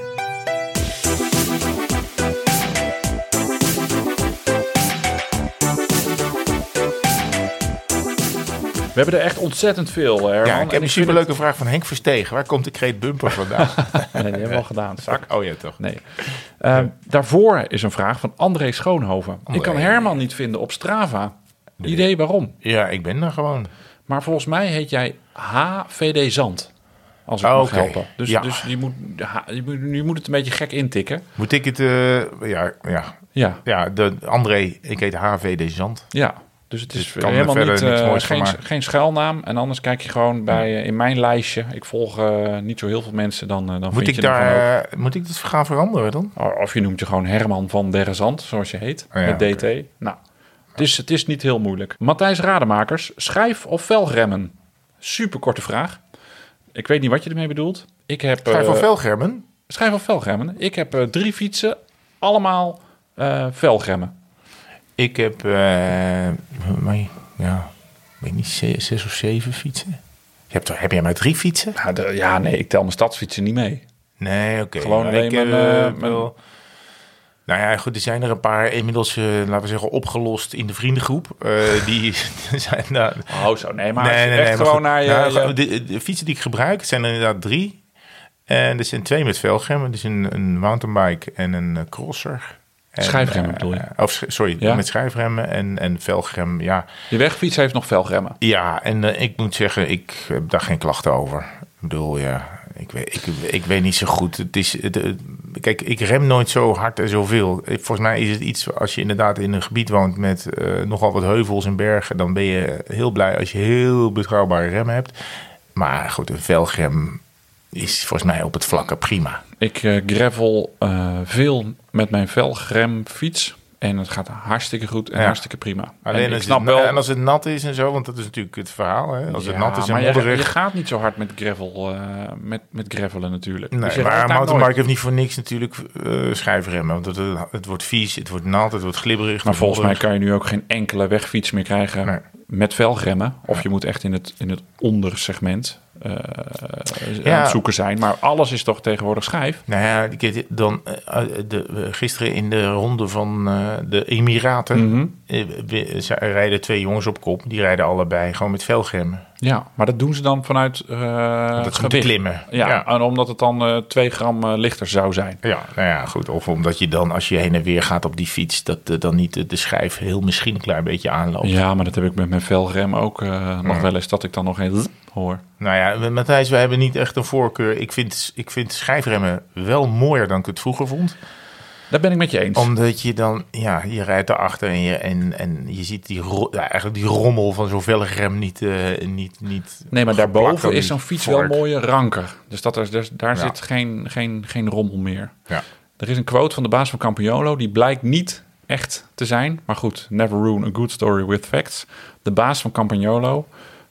We hebben er echt ontzettend veel, Herman. ja, ik heb een superleuke vraag van Henk Verstegen. Waar komt de kreet bumper vandaan? *laughs* Nee, die hebben we al gedaan, *laughs* zak. oh ja, toch. Nee. Eh, Daarvoor is een vraag van André Schoonhoven. Ik kan. Herman niet vinden op Strava. Idee waarom? Ja, ik ben er gewoon. Maar volgens mij heet jij HVD Zand. Als ik Oh, helpen. Dus, Ja. dus je, moet, je, moet, je moet het een beetje gek intikken. Moet ik het... eh, ja, ja. Ja, ja de, André, ik heet HVD Zand. ja. Dus het is helemaal niet, eh, geen, geen schuilnaam. En anders kijk je gewoon bij, in mijn lijstje. Ik volg eh, niet zo heel veel mensen. Dan, eh, dan Moet vind ik, je daar, moet ik dit gaan veranderen dan? Of je noemt je gewoon Herman van der Zand, zoals je heet. Oh ja, met DT. Nou, het is, het is niet heel moeilijk. Matthijs Rademakers, schijf of velgremmen? Super korte vraag. Ik weet niet wat je ermee bedoelt. Ik heb, eh, van Velgermen? Schijf of velgremmen? Ik heb drie fietsen, allemaal velgremmen. Ik heb, maar, ja, ik weet niet, ze- zes of zeven fietsen. Je hebt, heb jij maar drie fietsen? Nou, de- ja, nee, ik tel mijn stadsfietsen niet mee. Nee, oké. Gewoon maar alleen mijn, eh, eh, mijn- Nou ja, goed, er zijn er een paar inmiddels, eh, laten we zeggen, opgelost in de vriendengroep. *laughs* Die *laughs* zijn daar... Oh, zo. Nee, maar als je echt maar gewoon naar je... Nou, je- de, de fietsen die ik gebruik zijn er inderdaad drie. En er zijn twee met velgremmen. Dus een, een mountainbike en een crosser. En, Schijfremmen eh, bedoel je? Of, sorry, Ja. met schijfremmen en, en velgrem, ja. je wegfiets heeft nog velgremmen. Ja, en eh, ik moet zeggen, ik heb daar geen klachten over. Ik bedoel, ja, ik weet, ik, ik weet niet zo goed. Het is, het, eh, kijk, ik rem nooit zo hard en zoveel. Volgens mij is het iets, als je inderdaad in een gebied woont met nogal wat heuvels en bergen, dan ben je heel blij als je heel betrouwbare remmen hebt. Maar goed, een velgrem is volgens mij op het vlakke prima. Ik eh, gravel eh, veel met mijn velgremfiets. En het gaat hartstikke goed en Ja. hartstikke prima. Alleen en als, snap het, wel... en als het nat is en zo, want dat is natuurlijk het verhaal. Hè? Als het nat is en maar modderig. je gaat niet zo hard met gravel, eh, met, met gravelen natuurlijk. Nee, Dus je maar mountainbike nooit. heeft niet voor niks natuurlijk schijfremmen. Want het, het wordt vies, het wordt nat, het wordt glibberig. Maar volgens mij kan je nu ook geen enkele wegfiets meer krijgen Nee. met velgremmen. Of je moet echt in het, in het ondersegment aan Ja. het zoeken zijn. Maar alles is toch tegenwoordig schijf? Nou ja, dan, eh, de, gisteren in de ronde van eh, de Emiraten we- ze rijden twee jongens op kop. Die rijden allebei gewoon met velgremmen. Ja, maar dat doen ze dan vanuit dat is gewicht. klimmen. Ja, ja. en omdat het dan 2 gram lichter zou zijn. Ja, nou ja, goed. Of omdat je dan, als je heen en weer gaat op die fiets, dat dan niet de, de schijf heel misschien een klein beetje aanloopt. Ja, maar dat heb ik met mijn velgrem ook nog wel eens, dat ik dan nog een hoor. Nou ja, Matthijs, wij hebben niet echt een voorkeur. Ik vind, ik vind schijfremmen wel mooier dan ik het vroeger vond. Daar ben ik met je eens. Omdat je dan, ja, je rijdt erachter en je, en, en je ziet die, ro- ja, eigenlijk die rommel van zo'n velgrem niet, eh, niet, niet Nee, maar daarboven is zo'n fiets vork. wel mooier ranker. Dus dat is, dus daar Ja. zit geen, geen, geen rommel meer. Ja. Er is een quote van de baas van Campiolo, die blijkt niet echt te zijn. Maar goed, never ruin a good story with facts. De baas van Campagnolo,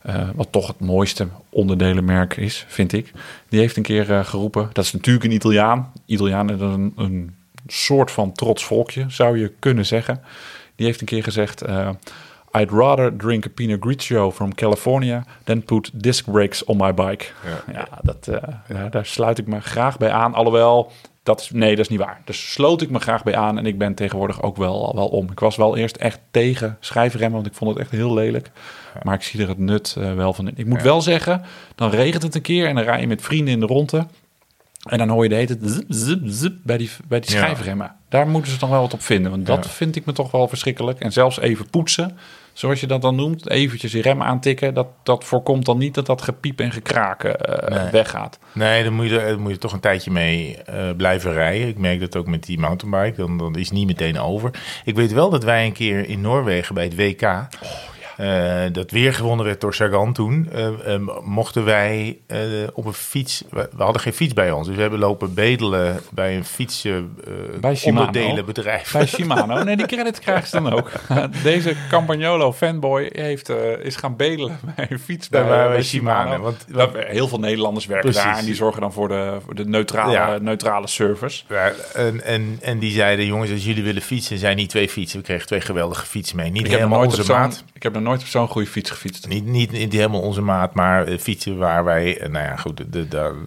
eh, wat toch het mooiste onderdelenmerk is, vind ik. Die heeft een keer eh, geroepen, dat is natuurlijk een Italiaan. Italianen, dat is een, een soort van trots volkje, zou je kunnen zeggen. Die heeft een keer gezegd, eh, I'd rather drink a Pinot Grigio from California than put disc brakes on my bike. Ja. Ja, dat, ja, daar sluit ik me graag bij aan. Alhoewel, dat is, nee, dat is niet waar. Dus sloot ik me graag bij aan en ik ben tegenwoordig ook wel, wel om. Ik was wel eerst echt tegen schijfremmen, want ik vond het echt heel lelijk. Maar ik zie er het nut eh, wel van in. Ik moet wel zeggen, dan regent het een keer en dan rij je met vrienden in de ronde. En dan hoor je de hele zip, zip, zip bij die, bij die Ja. schijfremmen. Daar moeten ze dan wel wat op vinden. Want dat Ja. vind ik me toch wel verschrikkelijk. En zelfs even poetsen, zoals je dat dan noemt. Eventjes die rem aantikken. Dat, dat voorkomt dan niet dat dat gepiep en gekraken eh, Nee. weggaat. Nee, dan moet je, daar moet je toch een tijdje mee eh, blijven rijden. Ik merk dat ook met die mountainbike. Dan, dan is het niet meteen over. Ik weet wel dat wij een keer in Noorwegen bij het WK... eh, dat weer gewonnen werd door Sagan toen. eh, eh, mochten wij op een fiets... We, we hadden geen fiets bij ons. Dus we hebben lopen bedelen bij een fietsen eh, Bij Shimano. onderdelenbedrijf. Bij Shimano. Nee, die credit krijgen ze dan ook. *laughs* Deze Campagnolo fanboy heeft, is gaan bedelen bij een fiets bij, Shimano, want- heel veel Nederlanders werken Precies. daar. En die zorgen dan voor de, voor de neutrale, Ja. neutrale service. Ja, en, en, en die zeiden, jongens, als jullie willen fietsen, zijn niet twee fietsen. We kregen twee geweldige fietsen mee. Niet Ik heb, nog helemaal nooit onze maat. ik heb nog nooit op zo'n goede fiets gefietst. Niet, niet, niet helemaal onze maat, maar eh, fietsen waar wij... eh, Nou ja, goed, de, de, de-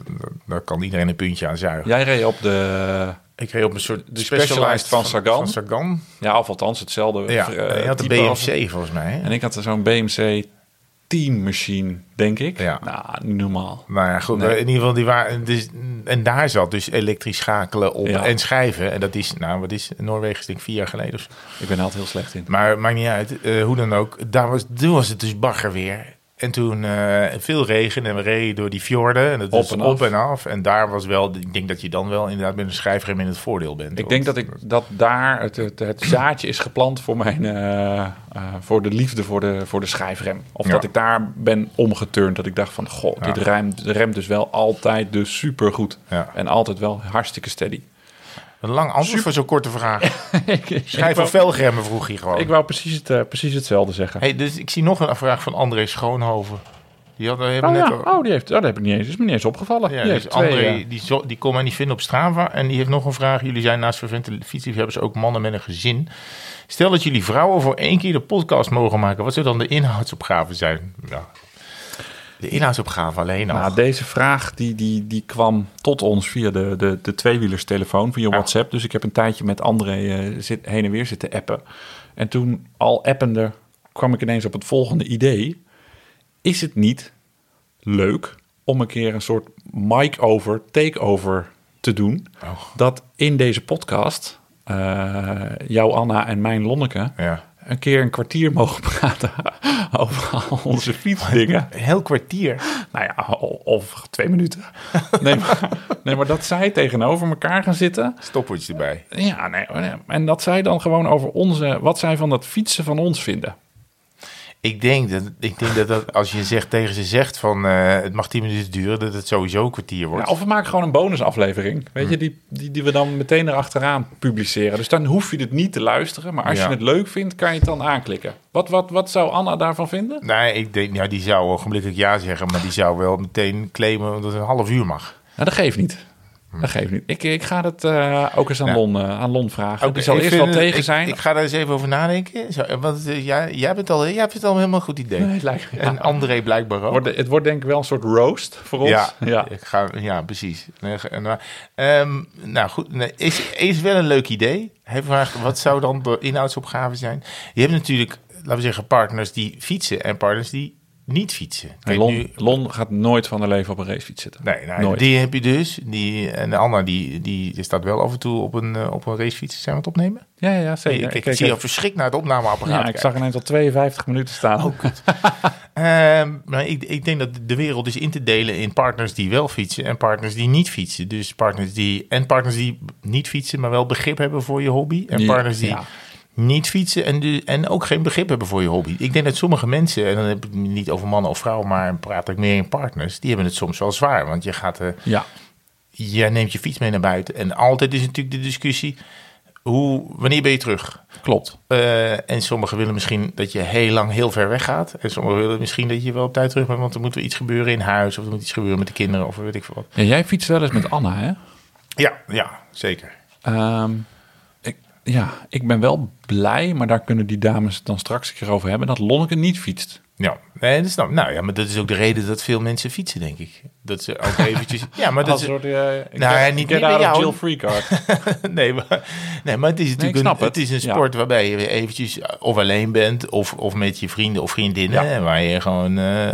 daar kan iedereen een puntje aan zuigen. Jij reed op de... Ik reed op een soort De Specialized van Sagan. Van Sagan. Ja, of althans hetzelfde. Ja, eh, je had de als- BMC volgens mij. hè? En ik had zo'n BMC Team Machine, denk ik. Ja. Nou, niet normaal. Nou ja, goed. Nee. In ieder geval, die waren. Dus, en daar zat dus elektrisch schakelen op Ja. en schrijven. En dat is, nou, wat is Noorwegen, denk ik vier jaar geleden zo. Ik ben er altijd heel slecht in. Maar maakt niet uit. Eh, hoe dan ook. Daar was, toen was het dus bagger weer. En toen eh, veel regen en we reden door die fjorden. En dat Op en op af. en af. En daar was wel, ik denk dat je dan wel inderdaad met een schrijfrem in het voordeel bent. Ik denk dat, ik, dat daar het, het, het zaadje is geplant voor, mijn, eh, eh, voor de liefde voor de, voor de schijfrem. Of Ja. dat ik daar ben omgeturnd. Dat ik dacht van, goh, Ja. dit remt, remt dus wel altijd dus super goed. Ja. En altijd wel hartstikke steady. Een lang antwoord voor zo'n korte vraag. *laughs* ik, Schrijf van velgremmen vroeg hij gewoon. ik wou precies, het, eh, precies hetzelfde zeggen. Hey, dus ik zie nog een vraag van André Schoonhoven. Die hadden we hebben oh net ja, oh, die heeft, oh, dat heb ik niet eens, is me niet eens opgevallen. Ja, die dus twee, André, eh, die, zo, die kon mij niet vinden op Strava. En die heeft nog een vraag. Jullie zijn naast vervente fietsliefhebbers ook mannen met een gezin. Stel dat jullie vrouwen voor één keer de podcast mogen maken. Wat zou dan de inhoudsopgave zijn? Ja. De inhoudsopgave alleen al. Nou, deze vraag die, die, die kwam tot ons via de, de, de tweewielerstelefoon, via WhatsApp. Dus ik heb een tijdje met André eh, zit, heen en weer zitten appen. En toen al appende kwam ik ineens op het volgende idee. Is het niet leuk om een keer een soort mic-over, take-over te doen? Oh. Dat in deze podcast, eh jouw Anna en mijn Lonneke, ja. Een keer een kwartier mogen *laughs* praten over al onze fietsdingen. Een *laughs* heel kwartier. Nou ja, of twee minuten. Nee maar, nee, maar dat zij tegenover elkaar gaan zitten. Stopwatch erbij. Ja, nee, nee. En dat zij dan gewoon over onze, wat zij van dat fietsen van ons vinden. Ik denk dat, ik denk dat, dat als je zegt, tegen ze zegt van eh, het mag 10 minuten duren, dat het sowieso een kwartier wordt. Ja, of we maken gewoon een bonusaflevering. Weet je, die, die, die we dan meteen erachteraan publiceren. Dus dan hoef je het niet te luisteren. Maar als Ja. je het leuk vindt, kan je het dan aanklikken. Wat, wat, wat zou Anna daarvan vinden? Nee, ik denk, ja, die zou ogenblikkelijk ja zeggen, maar die zou wel meteen claimen dat het een half uur mag. Nou, dat geeft niet. Dat geeft niet. Ik, ik ga het eh, ook eens aan. Lon, eh, aan Lon vragen. Oké, die zal eerst wel het- tegen zijn. Ik, ga daar eens even over nadenken. Zo, want eh, jij, jij, bent al, jij hebt het al helemaal een goed idee. Nee, lijkt En André blijkbaar ook. Het wordt denk ik wel een soort roast voor ons. ja, ja. Ik ga, ja, precies. Ehm, nou goed, nee, is, is wel een leuk idee. Hij vraagt, wat zou dan de inhoudsopgave zijn? Je hebt natuurlijk, laten we zeggen, partners die fietsen en partners die niet fietsen. Kijk, Lon, nu- Lon gaat nooit van haar leven op een racefiets zitten. Nee, nou, Nooit. die heb je dus. Die, en Anna, die, die, die staat wel af en toe op een, eh, op een racefiets. Zijn we het opnemen? Ja, ja, zeker. ik, zie je verschrikt naar het opnameapparaat. ja, ik kijken. zag ineens al 52 minuten staan. Oh, *laughs* Ehm, maar ik, ik denk dat de wereld is in te delen in partners die wel fietsen en partners die niet fietsen. Dus partners die en partners die niet fietsen, maar wel begrip hebben voor je hobby. En partners die ja. Niet fietsen en, de, en ook geen begrip hebben voor je hobby. Ik denk dat sommige mensen, en dan heb ik het niet over mannen of vrouwen, maar praat ik meer in partners, die hebben het soms wel zwaar. Want je gaat, eh, Ja, jij neemt je fiets mee naar buiten en altijd is natuurlijk de discussie, hoe, wanneer ben je terug? klopt. Eh, en sommigen willen misschien dat je heel lang heel ver weg gaat. En sommigen willen misschien dat je wel op tijd terug bent, want er moet weer iets gebeuren in huis. Of er moet iets gebeuren met de kinderen of weet ik veel wat. Ja, jij fietst wel eens met Anna, hè? Ja, ja, zeker. Ehm, ja, ik ben wel blij, maar daar kunnen die dames het dan straks een keer over hebben, dat Lonneke niet fietst. Ja, nee, dat snap ik. Nou ja, maar dat is ook de reden dat veel mensen fietsen, denk ik. Dat ze ook eventjes... *laughs* ja, maar dat is... soort, uh, Nou ja, niet- niet bij jou. free card. *laughs* nee, maar, nee, maar het is natuurlijk een, het. het. is een Ja. sport waarbij je eventjes of alleen bent... of, of met je vrienden of vriendinnen... Ja. waar je gewoon eh,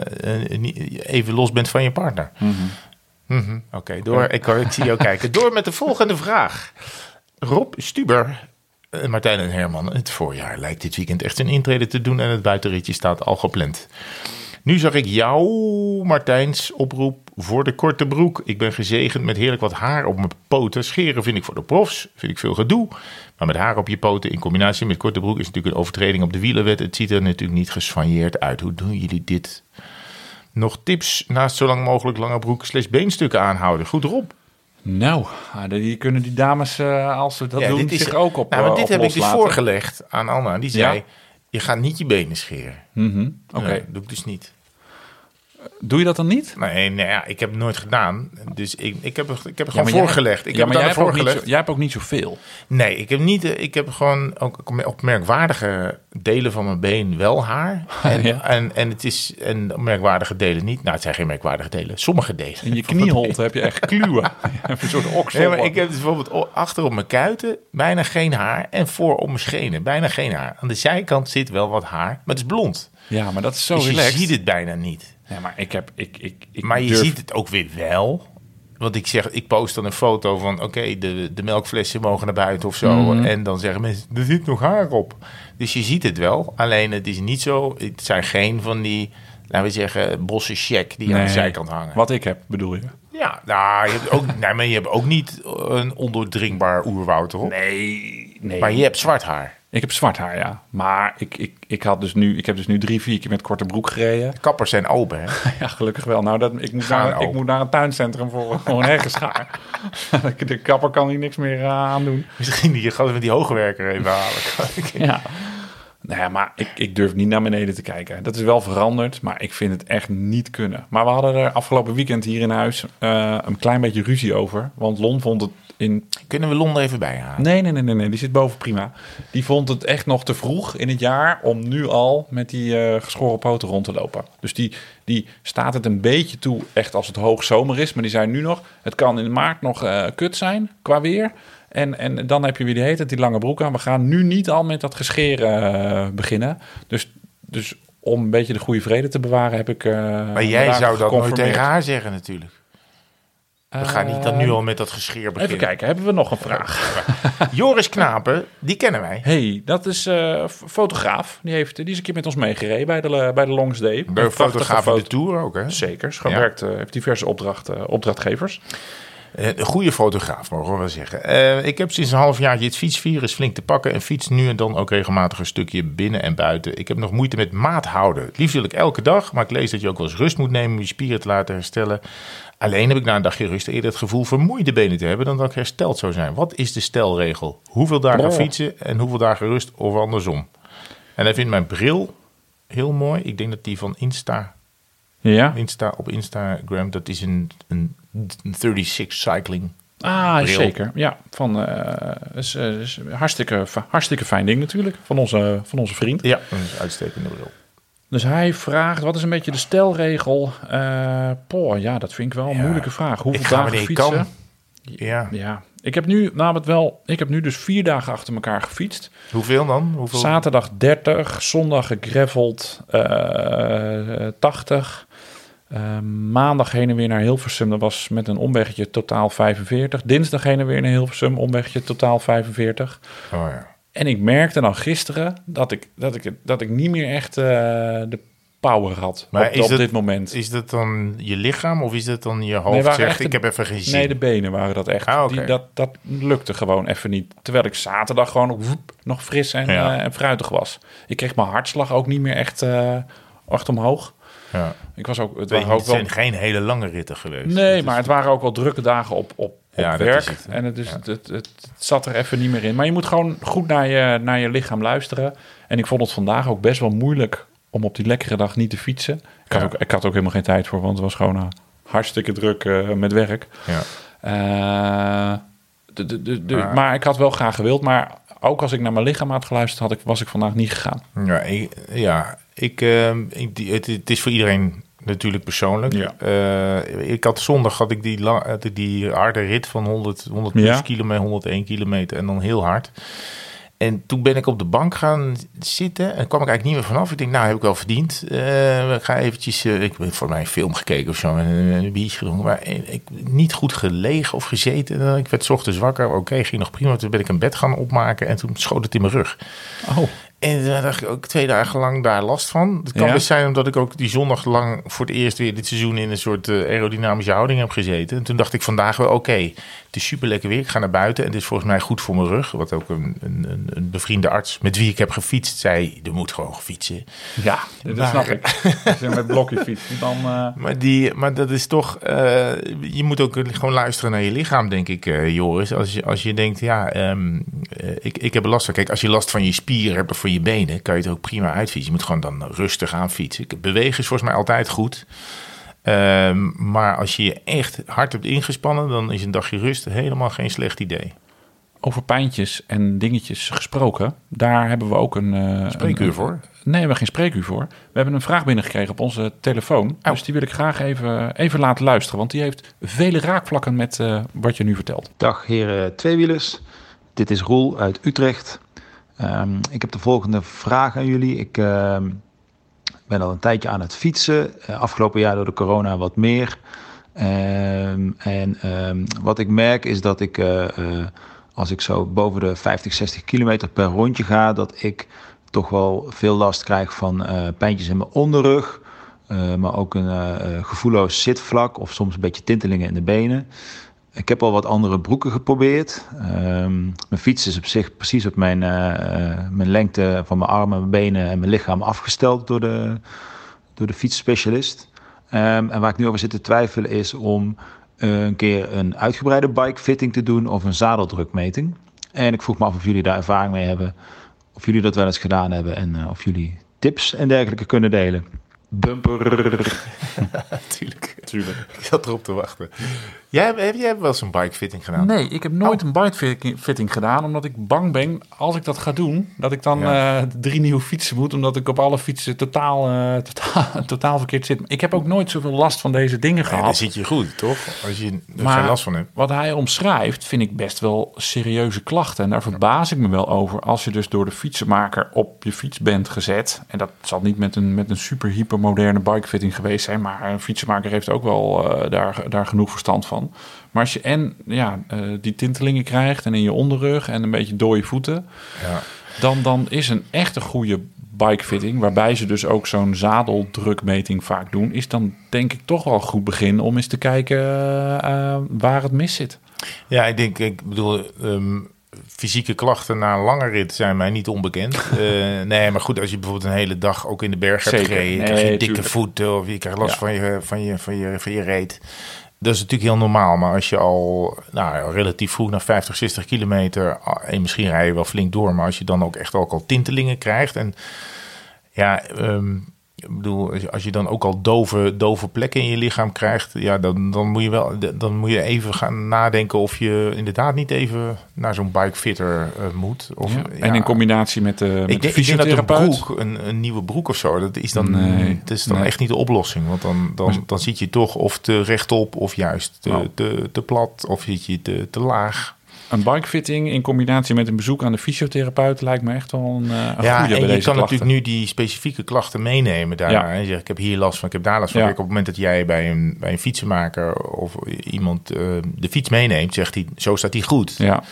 eh, even los bent van je partner. Mhm, Oké, door. Ik, ik zie jou kijken. Door met de volgende vraag. Rob Stuber, eh, Martijn en Herman. Het voorjaar lijkt dit weekend echt een intrede te doen... en het buitenritje staat al gepland. Nu zag ik jou, Martijns, oproep voor de korte broek. Ik ben gezegend met heerlijk wat haar op mijn poten. Scheren vind ik voor de profs, vind ik veel gedoe. Maar met haar op je poten in combinatie met korte broek... is natuurlijk een overtreding op de wielerwet. Het ziet er natuurlijk niet gesvanjeerd uit. Hoe doen jullie dit? Nog tips naast zo lang mogelijk lange broek slash beenstukken aanhouden. Goed Rob. Nou, ah, die kunnen die dames, eh, als ze dat Ja, doen, dit is- zich ook op Nou, maar eh, dit op heb ik dus voorgelegd aan Anna. Die zei, Ja? je gaat niet je benen scheren. Mhm, Oké, doe ik dus niet. Doe je dat dan niet? Nee, nee ja, ik heb het nooit gedaan. Dus ik, ik heb, het- ik heb het Ja, gewoon maar jij- voorgelegd. Ik ja, heb maar jij hebt, voorgelegd. zo, jij hebt ook niet zoveel. Nee, ik heb niet. eh, Ik heb gewoon ook op merkwaardige delen van mijn been wel haar. *laughs* En, Ja. en, en het is en merkwaardige delen niet. Nou, het zijn geen merkwaardige delen. Sommige delen. In je knieholte heb je echt kluwen. Je *laughs* hebt *laughs* een soort oksel. Nee, maar ik heb dus bijvoorbeeld achter op mijn kuiten bijna geen haar. En voor op mijn schenen bijna geen haar. Aan de zijkant zit wel wat haar, maar het is blond. Ja, maar dat is zo dus je relaxed. ziet het bijna niet. Ja, maar ik heb... Ik, ik, ik Maar je durf- ziet het ook weer wel. Want ik zeg, ik post dan een foto van, oké, de, de melkflessen mogen naar buiten of zo. Mhm. En dan zeggen mensen, er zit nog haar op. Dus je ziet het wel. Alleen het is niet zo, het zijn geen van die, laten we zeggen, bossen check die aan de zijkant hangen. Wat ik heb, bedoel je? Ja, nou, je hebt ook, *laughs* nee, maar je hebt ook niet een ondoordringbaar oerwoud erop. Nee, nee. Maar je hebt zwart haar. Ik heb zwart haar, ja. Maar ik, ik, ik, had dus nu, ik heb dus nu drie, vier keer met korte broek gereden. Kappers zijn open, hè? *laughs* Ja, gelukkig wel. Nou, dat, ik, moet naar, ik moet naar een tuincentrum voor gewoon heggenschaar. *laughs* de, kapper kan hier niks meer eh, aan doen. Misschien die gaat met die hoogwerker even halen. *laughs* Ja. Nou ja, maar ik, ik durf niet naar beneden te kijken. Dat is wel veranderd, maar ik vind het echt niet kunnen. Maar we hadden er afgelopen weekend hier in huis eh, een klein beetje ruzie over. Want Lon vond het in Kunnen we Londen even bijhalen? Nee, nee, nee, nee, nee, die zit boven prima. Die vond het echt nog te vroeg in het jaar om nu al met die eh, geschoren poten rond te lopen. Dus die, die staat het een beetje toe, echt als het hoogzomer is. Maar die zei nu nog, het kan in maart nog eh, kut zijn qua weer. En, en dan heb je weer die heet het, die lange broek aan. We gaan nu niet al met dat gescheren eh, beginnen. Dus, dus om een beetje de goede vrede te bewaren heb ik... Maar jij zou dat nooit tegen haar zeggen natuurlijk. We gaan niet dan nu al met dat gescheer beginnen. Even kijken, hebben we nog een vraag? Joris Knapen, die kennen wij. hey, dat is eh, f- fotograaf. Die, heeft, die is een keer met ons meegereden bij de, bij de Longs Day. De Een fotograaf in de foto- Tour ook, hè? Zeker, gewerkt, eh, heeft diverse opdracht, eh, opdrachtgevers. Eh, Een goede fotograaf, mogen we wel zeggen. Eh, ik heb sinds een half jaar het fietsvirus flink te pakken... en fiets nu en dan ook regelmatig een stukje binnen en buiten. Ik heb nog moeite met maat houden. Het liefst wil ik elke dag, maar ik lees dat je ook wel eens rust moet nemen... om je spieren te laten herstellen. Alleen heb ik na een dagje rust eerder het gevoel vermoeide benen te hebben... dan dat ik hersteld zou zijn. Wat is de stelregel? Hoeveel dagen Oh. fietsen en hoeveel dagen rust of andersom? En hij vindt mijn bril heel mooi. Ik denk dat die van Insta Ja. Insta, op Instagram, dat is een, een 36 cycling. Ah, Bril. zeker. Ja, van, eh, is, eh, is hartstikke, hartstikke fijn ding natuurlijk. Van onze, van onze vriend. Ja, een uitstekende bril. Dus hij vraagt, wat is een beetje de stelregel? Poh, ja, dat vind ik wel een Ja. moeilijke vraag. Hoeveel Ik dagen fietsen? kan. Ja. Ja, ik heb nu namelijk wel, ik heb nu dus vier dagen achter elkaar gefietst. Hoeveel dan? Hoeveel? Zaterdag 30, zondag gegraveld eh 80. Eh, maandag heen en weer naar Hilversum. Dat was met een omweggetje totaal 45. Dinsdag heen en weer naar Hilversum. Omweggetje totaal 45. Oh, ja. En ik merkte dan gisteren dat ik, dat ik, dat ik niet meer echt eh, de power had Maar op, is op dit moment. Is dat dan je lichaam of is dat dan je hoofd Nee, zegt de- ik heb even geen zin? Nee, de benen waren dat echt. Ah. Die, dat, dat lukte gewoon even niet. Terwijl ik zaterdag gewoon woep, nog fris en, Ja. eh, en fruitig was. Ik kreeg mijn hartslag ook niet meer echt, eh, echt omhoog. ja. Ik was ook, het waren ook het wel... zijn geen hele lange ritten geweest. Nee, maar het waren ook wel drukke dagen op, op Ja, dat werk. is het, en het, is, Ja. het, het, het zat er even niet meer in. Maar je moet gewoon goed naar je, naar je lichaam luisteren. En ik vond het vandaag ook best wel moeilijk om op die lekkere dag niet te fietsen. Ik had, Ja. ook, ik had ook helemaal geen tijd voor, want het was gewoon eh, hartstikke druk eh, met werk. Ja. Eh, de, de, de, de- Maar- maar ik had wel graag gewild. Maar ook als ik naar mijn lichaam had geluisterd, had ik, was ik vandaag niet gegaan. Ja, ik, ja, ik, ehm, ik, het is voor iedereen natuurlijk persoonlijk. Ja. Eh, ik had zondag had ik die, ik die harde rit van 100, 100 plus Ja. kilometer, 101 kilometer en dan heel hard. En toen ben ik op de bank gaan zitten en kwam ik eigenlijk niet meer vanaf. Ik denk, nou heb ik wel verdiend. Eh, ik ga eventjes, eh, ik heb voor mij een film gekeken of zo en een, biertje gedronken. Maar eh, ik niet goed gelegen of gezeten. Eh, Ik werd 's ochtends wakker. Oké, ging nog prima. Toen ben ik een bed gaan opmaken en toen schoot het in mijn rug. Oh, En daar dacht ik ook twee dagen lang daar last van. Het kan Ja. dus zijn omdat ik ook die zondag lang voor het eerst weer dit seizoen in een soort eh, aerodynamische houding heb gezeten. En toen dacht ik vandaag wel, oké, is super lekker weer. Ik ga naar buiten en het is volgens mij goed voor mijn rug. Wat ook een, een, een- bevriende arts met wie ik heb gefietst zei, er moet gewoon fietsen. ja, dat Maar- snap ik. *laughs* Als je met blokje fiets, dan... eh, Maar, die, maar dat is toch, eh, je moet ook gewoon luisteren naar je lichaam, denk ik, eh, Joris. Als je, als je denkt, ja, ehm, eh, ik, ik heb last van. Kijk, als je last van je spieren hebt of van je benen, kan je het ook prima uitfietsen. Je moet gewoon dan rustig aan fietsen. Bewegen is volgens mij altijd goed. Ehm, maar als je je echt hard hebt ingespannen, dan is een dagje rust helemaal geen slecht idee. over pijntjes en dingetjes gesproken. Daar hebben we ook een... eh, Spreekuur een- voor? Nee, we hebben geen spreekuur voor. We hebben een vraag binnengekregen op onze telefoon. Oh. Dus die wil ik graag even, even laten luisteren. Want die heeft vele raakvlakken met eh, wat je nu vertelt. Dag heren tweewielers, dit is Roel uit Utrecht. Ehm, ik heb de volgende vraag aan jullie. Ik ehm, ben al een tijdje aan het fietsen, Eh, afgelopen jaar door de corona wat meer. Ehm, en ehm, wat ik merk is dat ik, eh, eh, als ik zo boven de 50, 60 kilometer per rondje ga, dat ik toch wel veel last krijg van eh, pijntjes in mijn onderrug. eh, maar ook een gevoelloos zitvlak of soms een beetje tintelingen in de benen. Ik heb al wat andere broeken geprobeerd. Ehm, mijn fiets is op zich precies op mijn, eh, eh, mijn lengte van mijn armen, mijn benen en mijn lichaam afgesteld door de, door de fietsspecialist. Ehm, en waar ik nu over zit te twijfelen is om eh, een keer een uitgebreide bikefitting te doen of een zadeldrukmeting. En ik vroeg me af of jullie daar ervaring mee hebben, of jullie dat wel eens gedaan hebben en of jullie tips en dergelijke kunnen delen. Bumper. *laughs* Natuurlijk. Tuurlijk. Ik zat erop te wachten. Jij, heb heb jij wel eens een bikefitting gedaan? Nee, ik heb nooit een bikefitting gedaan, omdat ik bang ben, als ik dat ga doen, dat ik dan Ja. eh, drie nieuwe fietsen moet, omdat ik op alle fietsen totaal, eh, totaal, *laughs* totaal verkeerd zit. Ik heb ook nooit zoveel last van deze dingen Ja, dan gehad. zit je goed, toch? Als je er Maar- geen last van hebt. Wat hij omschrijft, vind ik best wel serieuze klachten. En daar verbaas ik me wel over. Als je dus door de fietsenmaker op je fiets bent gezet. En dat zal niet met een, met een super hypermoderne bikefitting geweest zijn. Maar een fietsenmaker heeft ook wel eh, daar, daar genoeg verstand van. Maar als je en ja, eh, die tintelingen krijgt en in je onderrug en een beetje dode voeten. Ja. Dan, dan is een echte goede bikefitting, waarbij ze dus ook zo'n zadeldrukmeting vaak doen, is dan denk ik toch wel een goed begin om eens te kijken eh, waar het mis zit. Ja, ik denk, ik bedoel, ehm, fysieke klachten na een lange rit zijn mij niet onbekend. *laughs* Eh, nee, maar goed, als je bijvoorbeeld een hele dag ook in de berg hebt gereden, Nee, krijg je dikke tuurlijk. voeten of je krijgt last Ja. van, je, van, je, van, je, van je reet. Dat is natuurlijk heel normaal, maar als je al nou, relatief vroeg naar 50, 60 kilometer, ah, en misschien rij je wel flink door, maar als je dan ook echt ook al tintelingen krijgt en ja, ehm, ik bedoel, als je- dan ook al dove, dove plekken in je lichaam krijgt, ja, dan, dan, moet je wel, dan moet je even gaan nadenken of je inderdaad niet even naar zo'n bikefitter eh, moet. Of, Ja. ja. En in combinatie met de, met ik de denk, ik denk dat een fysiotherapeut. broek, een, een nieuwe broek of zo, dat is dan, Nee, dat is dan nee. echt niet de oplossing. Want dan, dan, dan zit je toch of te rechtop of juist te, Oh. te, te plat of zit je te, te laag. Een bikefitting in combinatie met een bezoek aan de fysiotherapeut lijkt me echt wel een, eh, een Ja, goede en je kan klachten. natuurlijk nu die specifieke klachten meenemen daar. Ja. En ik heb hier last van, ik heb daar last van. Ja. Kijk, op het moment dat jij bij een, bij een fietsenmaker of iemand eh, de fiets meeneemt, zegt hij, zo staat hij goed. Ja,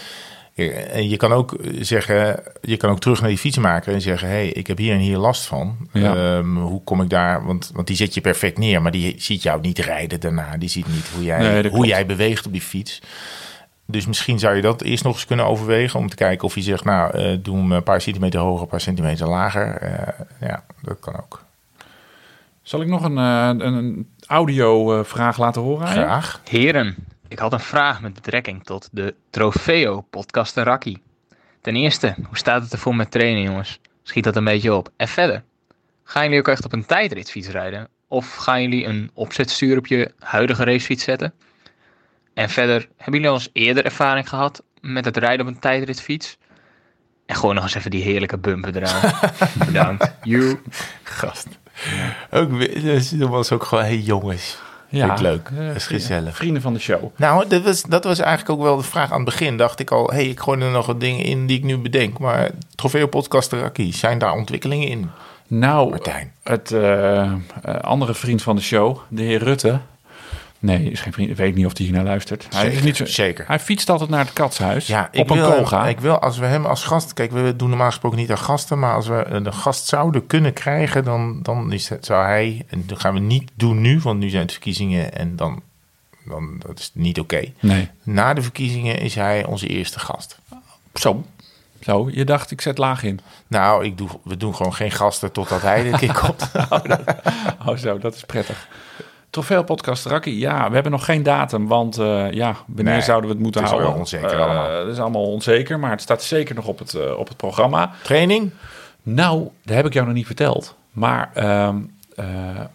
En je kan ook zeggen, je kan ook terug naar die fietsenmaker en zeggen, hey, ik heb hier en hier last van. Ja. Ehm, hoe kom ik daar? Want, want die zet je perfect neer, maar die ziet jou niet rijden daarna. Die ziet niet hoe jij, Nee, hoe klopt. jij beweegt op die fiets. Dus misschien zou je dat eerst nog eens kunnen overwegen. Om te kijken of je zegt, nou, eh, doe hem een paar centimeter hoger, een paar centimeter lager. Eh, ja, dat kan ook. Zal ik nog een, eh, een, een audio-vraag laten horen? aan je? Graag. Heren, ik had een vraag met betrekking tot de Trofeo podcast Raki. Ten eerste, hoe staat het ervoor met trainen, jongens? Schiet dat een beetje op. En verder, gaan jullie ook echt op een tijdritfiets rijden? Of gaan jullie een opzetstuur op je huidige racefiets zetten? En verder, hebben jullie al eens eerder ervaring gehad met het rijden op een tijdritfiets? En gewoon nog eens even die heerlijke bumper eraan. *laughs* Bedankt. You. Gast. Ook, weer- dus dat was ook gewoon, hey jongens. Vind ik leuk. Dat is gezellig. Vrienden van de show. Nou, dat was, dat was eigenlijk ook wel de vraag aan het begin. Dacht ik al, hey, ik gooi er nog wat dingen in die ik nu bedenk. Maar Trofeo Podcast Raki, zijn daar ontwikkelingen in? Nou, Martijn. het eh, eh, andere vriend van de show, de heer Rutte. Nee, is geen vriend. Ik weet niet of hij hier naar luistert. Hij, is Zeker, niet zo, zeker. hij fietst altijd naar het katshuis. Ja, ik op een wil, hem- koga. ik wil als we hem als gast... Kijk, we doen normaal gesproken niet aan gasten. Maar als we een gast zouden kunnen krijgen... dan, dan is het, zou hij... En dat gaan we niet doen nu, want nu zijn het verkiezingen. En dan, dan dat is niet oké. Nee. Na de verkiezingen is hij onze eerste gast. Zo. Zo, je dacht ik zet laag in. Nou, ik doe, we doen gewoon geen gasten totdat hij er keer *laughs* komt. Oh zo, dat is prettig. Trofeo podcast Rakkie. Ja, we hebben nog geen datum, want eh, ja, wanneer Nee, zouden we het moeten het is houden? wel onzeker Eh, allemaal. Het is allemaal onzeker, maar het staat zeker nog op het, eh, op het programma. Training? Nou, dat heb ik jou nog niet verteld. Maar ehm, eh,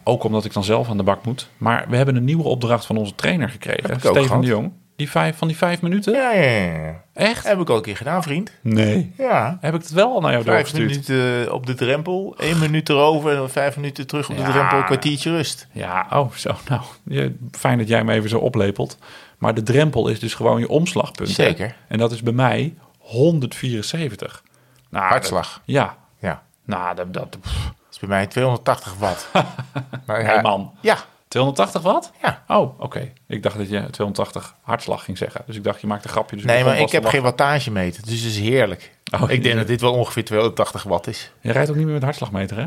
ook omdat ik dan zelf aan de bak moet. Maar we hebben een nieuwe opdracht van onze trainer gekregen. De Jong. Die vijf, van die vijf minuten? Ja, ja, ja. Echt? Heb ik al een keer gedaan, vriend. Nee. Ja. Heb ik het wel al naar jou Vijf doorgestuurd? minuten op de drempel, één minuut erover en dan vijf minuten terug op de Ja. drempel, een kwartiertje rust. Ja, oh zo. Nou, je- fijn dat jij me even zo oplepelt. Maar de drempel is dus gewoon je omslagpunt. hè? Zeker. En dat is bij mij 174. Nou, Hartslag. dat- ja. Ja, Nou, dat... dat pff. is bij mij 280 watt. *laughs* maar ja, Hey, man. Ja, 280 watt? ja. Oh, oké. Ik dacht dat je 280 hartslag ging zeggen. Dus ik dacht, je maakt een grapje. Dus Nee, maar ik heb geen lachen. wattagemeter, dus het is heerlijk. Oh, ik denk dat dit wel ongeveer 280 watt is. Je rijdt ook niet meer met hartslagmeter, hè?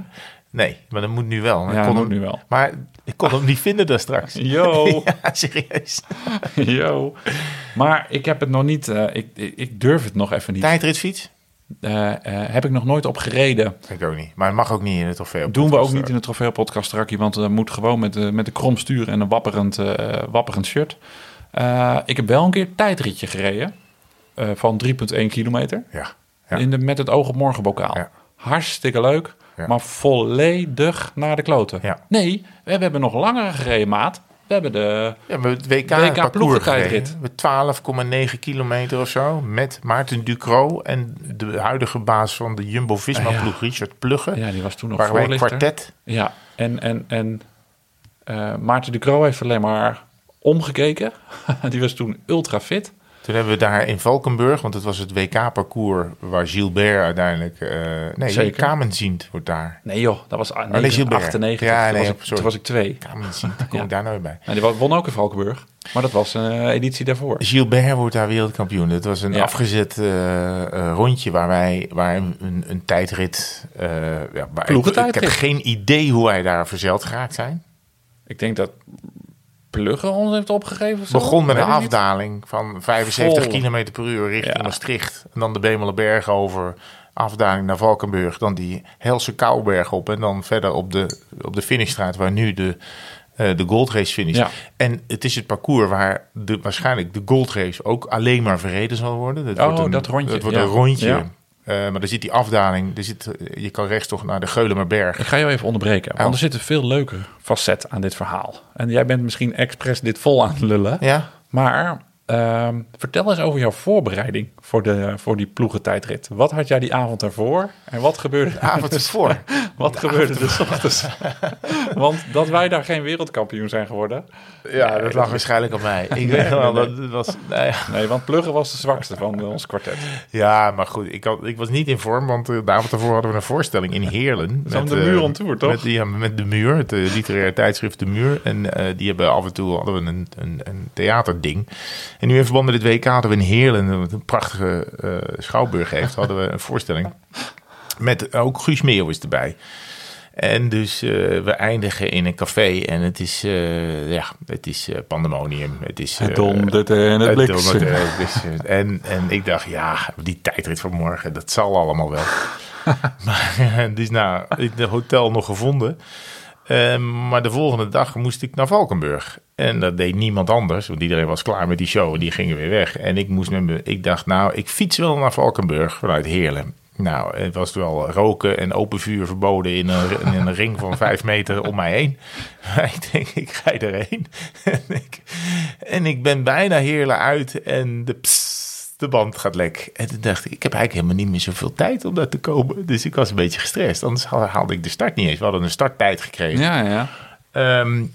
Nee, maar dat moet nu wel. Ja, ik kon moet hem, nu wel. Maar ik kon hem niet vinden daar straks. *laughs* Yo, *laughs* Ja, serieus. *laughs* yo. Maar ik heb het nog niet... eh, ik, ik, ik durf het nog even niet. Tijdritfiets? Eh, eh, heb ik nog nooit op gereden. Ik ook niet. Maar het mag ook niet in het trofeo. Doen we ook niet in de Trofeo Podcast Rakkie, want we moet gewoon met, de met de krom stuur en een wapperend, eh, wapperend shirt. Eh, ik heb wel een keer een tijdritje gereden eh, van 3,1 kilometer Ja. ja. in de, met het oog op morgen bokaal. Ja. Hartstikke leuk, Ja. maar volledig naar de kloten. Nee, we hebben nog langer gereden, maat. We hebben de... Ja, maar het WK, WK ploegentijdrit. Met 12,9 kilometer of zo. Met Maarten Ducro en de huidige baas van de Jumbo-Visma-ploeg, Richard Plugge. Ja, die was toen nog wij voorlichter. kwartet. Ja, en, en, en eh, Maarten de Croo heeft alleen maar omgekeken. *laughs* die was toen ultra fit. Toen hebben we daar in Valkenburg, want het was het WK-parcours waar Gilbert uiteindelijk... eh nee, Zeker. Kamenziend wordt daar. Nee joh, dat was nee, 9, Gilbert. 98. Ja, toen, nee, was ik, sorry. toen was ik twee. Kamenziend, daar kom *laughs* Ja. ik daar nooit bij. En die won ook in Valkenburg. Maar dat was een eh, editie daarvoor. Gilbert wordt daar wereldkampioen. Het was een Ja. afgezet eh, rondje waar wij waar een, een, een tijdrit. ja, ik, ik heb geen idee hoe wij daar verzeld geraakt zijn. Ik denk dat Plugge ons heeft opgegeven. of zo. Begon met een afdaling van 75 Vol. km per uur richting Ja. Maastricht. En dan de Bemelenberg over. Afdaling naar Valkenburg. Dan die Helse Kouwberg op. En dan verder op de, op de finishstraat waar nu de, eh, de goldrace finish. Ja. En het is het parcours waar de, waarschijnlijk de goldrace ook alleen maar verreden zal worden. Dat Oh, wordt een, dat rondje, Het wordt ja. een rondje. Eh, maar er zit die afdaling. Er zit, je kan rechts toch naar de Geulemerberg. Ik ga jou even onderbreken. Want Oh. er zit een veel leuker facet aan dit verhaal. En jij bent misschien expres dit vol aan het lullen. Ja? Maar ehm, vertel eens over jouw voorbereiding voor, de, voor die ploegentijdrit. Wat had jij die avond ervoor? En wat gebeurde De avond ervoor. *laughs* Wat gebeurde er ochtends? *laughs* Want dat wij daar geen wereldkampioen zijn geworden. Ja, dat lag waarschijnlijk op mij. Ik *laughs* weet wel, dat dat was... Nou ja. Nee, want Pluggen was de zwakste van eh, ons kwartet. Ja, maar goed, ik, had, ik was niet in vorm, want eh, de avond daarvoor hadden we een voorstelling in Heerlen. Zo'n De eh, Muur on Tour, toch? Met, ja, met De Muur, het eh, literaire tijdschrift De Muur. En eh, die hebben af en toe hadden we een, een, een theaterding. En nu in verband met het WK hadden we in Heerlen, wat een prachtige eh, schouwburg heeft, hadden we een *laughs* voorstelling. Met ook Guus Meeuwis erbij. En dus eh, we eindigen in een café en het is, eh, ja, het is eh, pandemonium. Het is, Het eh, en het het eh. En, en ik dacht, ja, die tijdrit van morgen, dat zal allemaal wel. *laughs* maar dus nou, in het hotel nog gevonden. Ehm, maar de volgende dag moest ik naar Valkenburg. En dat deed niemand anders, want iedereen was klaar met die show en die gingen weer weg. En ik moest me, ik dacht, nou, ik fiets wel naar Valkenburg vanuit Heerlen. Nou, het was wel roken en open vuur verboden in een, in een ring van vijf meter om mij heen. *laughs* Maar ik denk, ik ga erheen. *laughs* en, ik, en ik ben bijna Heerlen uit en de psst, de band gaat lek. En toen dacht ik, ik heb eigenlijk helemaal niet meer zoveel tijd om daar te komen. Dus ik was een beetje gestrest. Anders haal- haalde ik de start niet eens. We hadden een starttijd gekregen. Ja, ja.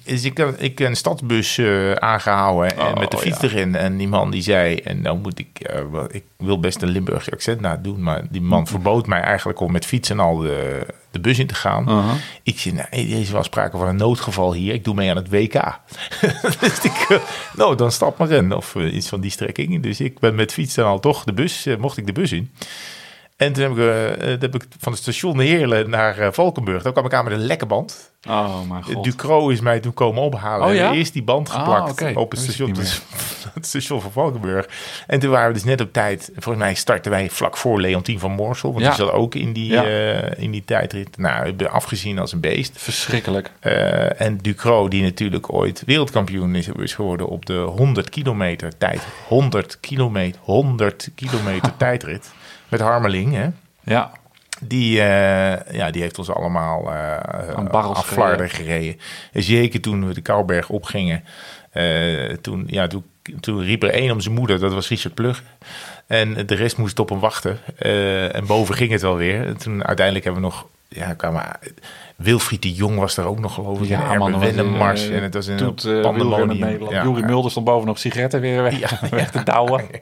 Dus ik heb ik een stadsbus eh, aangehouden en Oh, met de fiets ja. erin. En die man die zei, en nou moet ik, eh, ik wil best een Limburgse accent na doen, maar die man verbood mij eigenlijk om met fietsen al de, de bus in te gaan. Uh-huh. Ik zei, nou, is wel sprake van een noodgeval hier. Ik doe mee aan het WK. *laughs* dus ik, eh, nou, dan stap maar in. Of eh, iets van die strekking. Dus ik ben met fietsen al toch de bus, eh, mocht ik de bus in. En toen heb ik, eh, eh, heb ik van het station Heerlen naar eh, Valkenburg. Dan kwam ik aan met een lekke band. Oh, mijn god. Ducro is mij toen komen ophalen. Oh, ja? Eerst die band Ah, geplakt oké. op het station, dus, *laughs* het station van Valkenburg. En toen waren we dus net op tijd. Volgens mij startten wij vlak voor Leontien van Moorsel. Want Ja. die zat ook in die, Ja. in die tijdrit. Nou, ik afgezien als een beest. Verschrikkelijk. En Ducro, die natuurlijk ooit wereldkampioen is, is geworden op de 100 kilometer tijd. 100 kilometer, 100 kilometer *laughs* tijdrit. Met Harmeling, hè. Ja. Die, eh, ja, die heeft ons allemaal barrels aflarden gereden. En zeker toen we de Kouberg opgingen. eh, toen, ja, toen, toen riep er één om zijn moeder, dat was Richard Plug. En de rest moest op hem wachten. En boven ging het wel weer. En toen uiteindelijk hebben we nog... Ja, kwamen, Wilfried de Jong was er ook nog geloof ik. Ja, en man, was, Wennemars. eh, en het was een Toet, uh, pandemonium. Nederland. Ja. Jurie Mulder stond boven nog sigaretten weer weg, *laughs* Ja, weg te douwen. *laughs*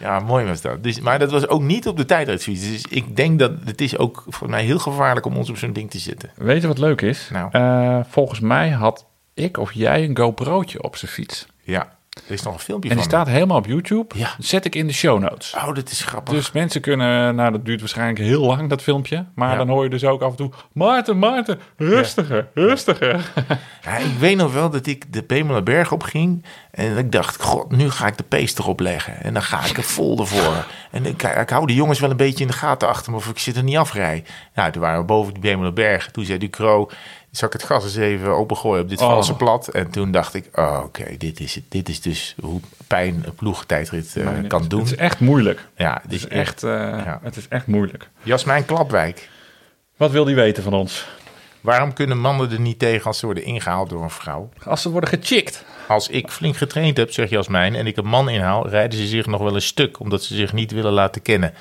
Ja, mooi was dat. Dus, maar dat was ook niet op de tijdritfiets. Dus ik denk dat het is ook voor mij heel gevaarlijk om ons op zo'n ding te zitten. Weet je wat leuk is? Nou. Eh, volgens mij had ik of jij een GoPro'tje op zijn fiets. Ja, er is nog een filmpje En die van. staat helemaal op YouTube. Ja. Dat zet ik in de show notes. Oh, dat is grappig. Dus mensen kunnen, nou dat duurt waarschijnlijk heel lang dat filmpje. Maar Ja. dan hoor je dus ook af en toe, Maarten, Maarten, rustiger, rustiger. Ja, ik weet nog wel dat ik de Pemelerberg op ging. En ik dacht, god, nu ga ik de pace erop leggen. En dan ga ik er vol ervoor. En ik, ik hou de jongens wel een beetje in de gaten achter me of ik zit er niet afrij. Nou, toen waren we boven die Pemelerberg. Toen zei Ducro, zal ik het gas eens even opengooien op dit Oh. valse plat. En toen dacht ik, oh, oké, dit is het. Dit is dus hoe pijn een ploegtijdrit eh, kan doen. Het is echt moeilijk. ja, Het dit is echt, eh, Ja. het is echt moeilijk. Jasmijn Klapwijk. Wat wil die weten van ons? Waarom kunnen mannen er niet tegen als ze worden ingehaald door een vrouw? Als ze worden gechickt. Als ik flink getraind heb, zegt Jasmijn, en ik een man inhaal, rijden ze zich nog wel een stuk, omdat ze zich niet willen laten kennen.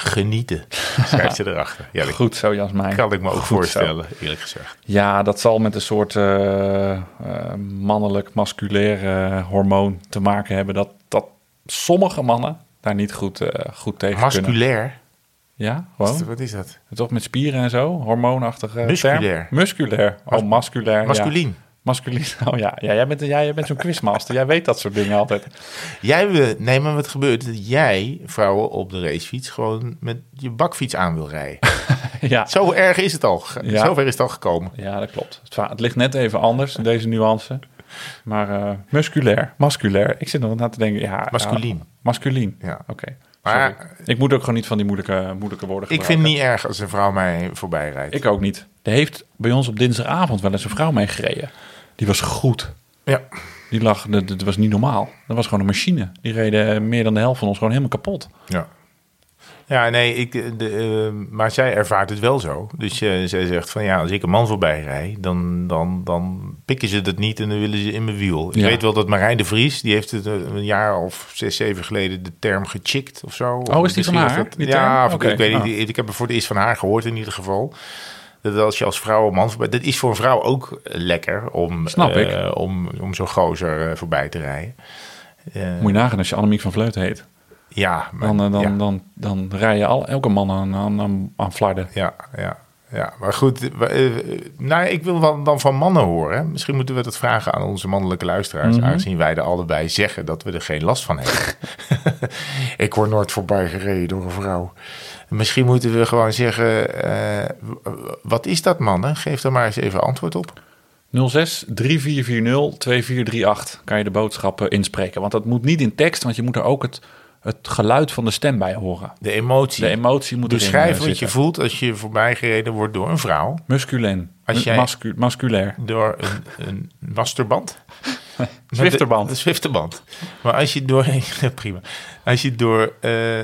Genieten, *laughs* schrijft ze erachter. Ja, Goed zo, Jasmijn. kan ik me ook Goed zo. voorstellen, eerlijk gezegd. Ja, dat zal met een soort eh, eh, mannelijk, musculair eh, hormoon te maken hebben. Dat, dat sommige mannen daar niet goed, goed tegen kunnen. Masculair, Ja, wat, gewoon. wat is dat? Toch met spieren en zo? Hormoonachtige Musculair. term? Musculair. Oh, masculair. Masculien. Ja. Masculien. *laughs* Oh ja, ja jij bent, jij bent zo'n quizmaster. jij weet dat soort dingen altijd. Jij nee, maar wat gebeurt? Dat jij vrouwen op de racefiets gewoon met je bakfiets aan wil rijden. *laughs* ja. Zo erg is het al. Ja. Zover is het al gekomen. ja, dat klopt. Het, het ligt net even anders, deze nuance. Maar eh, musculair, masculair. Ik zit nog na te denken, ja... Masculien. ja, masculien. Ja. Oké. Maar ik moet ook gewoon niet van die moeilijke, moeilijke woorden ik vind gebruiken. het niet erg als een vrouw mij voorbij rijdt. Ik ook niet. Er heeft bij ons op dinsdagavond wel eens een vrouw meegereden. Die was goed. Ja. Die lag, dat, dat was niet normaal. Dat was gewoon een machine. Die reden meer dan de helft van ons gewoon helemaal kapot. Ja. Ja, nee, ik, de, eh, maar zij ervaart het wel zo. Dus eh, zij zegt van ja, als ik een man voorbij rijd, dan, dan, dan pikken ze dat niet en dan willen ze in mijn wiel. Ik Ja. weet wel dat Marijn de Vries, die heeft het eh, een jaar of zes, zeven geleden de term gechickt of zo. Oh, is die van haar, dat- die ja, ik- weet niet. Ik heb er voor het eerst van haar gehoord in ieder geval. Dat als je als vrouw een man voorbij... Dat is voor een vrouw ook lekker om, Snap ik. eh, om, om zo'n gozer eh, voorbij te rijden. Eh, Moet je nagaan als je Annemiek van Vleuten heet. ja, maar- Dan, dan, ja. dan, dan rij je al, elke man aan, aan, aan, flarden. Ja, ja, ja. Maar goed, nou, ik wil wel dan van mannen horen. Misschien moeten we dat vragen aan onze mannelijke luisteraars. Mhm. Aangezien wij er allebei zeggen dat we er geen last van hebben. *laughs* ik word nooit voorbij gereden door een vrouw. Misschien moeten we gewoon zeggen, eh, wat is dat mannen? Geef er maar eens even antwoord op. 06 3440 2438 kan je de boodschappen inspreken. Want dat moet niet in tekst, want je moet er ook het, het geluid van de stem bij horen. De emotie. De emotie moet erin, Beschrijf eh, wat je voelt als je voorbij gereden wordt door een vrouw. Musculin. Als jij- Mascu- masculair. Door een, een masterband. *laughs* Zwifterband. Zwifterband. Maar als je door... *laughs* prima. Als je door... eh,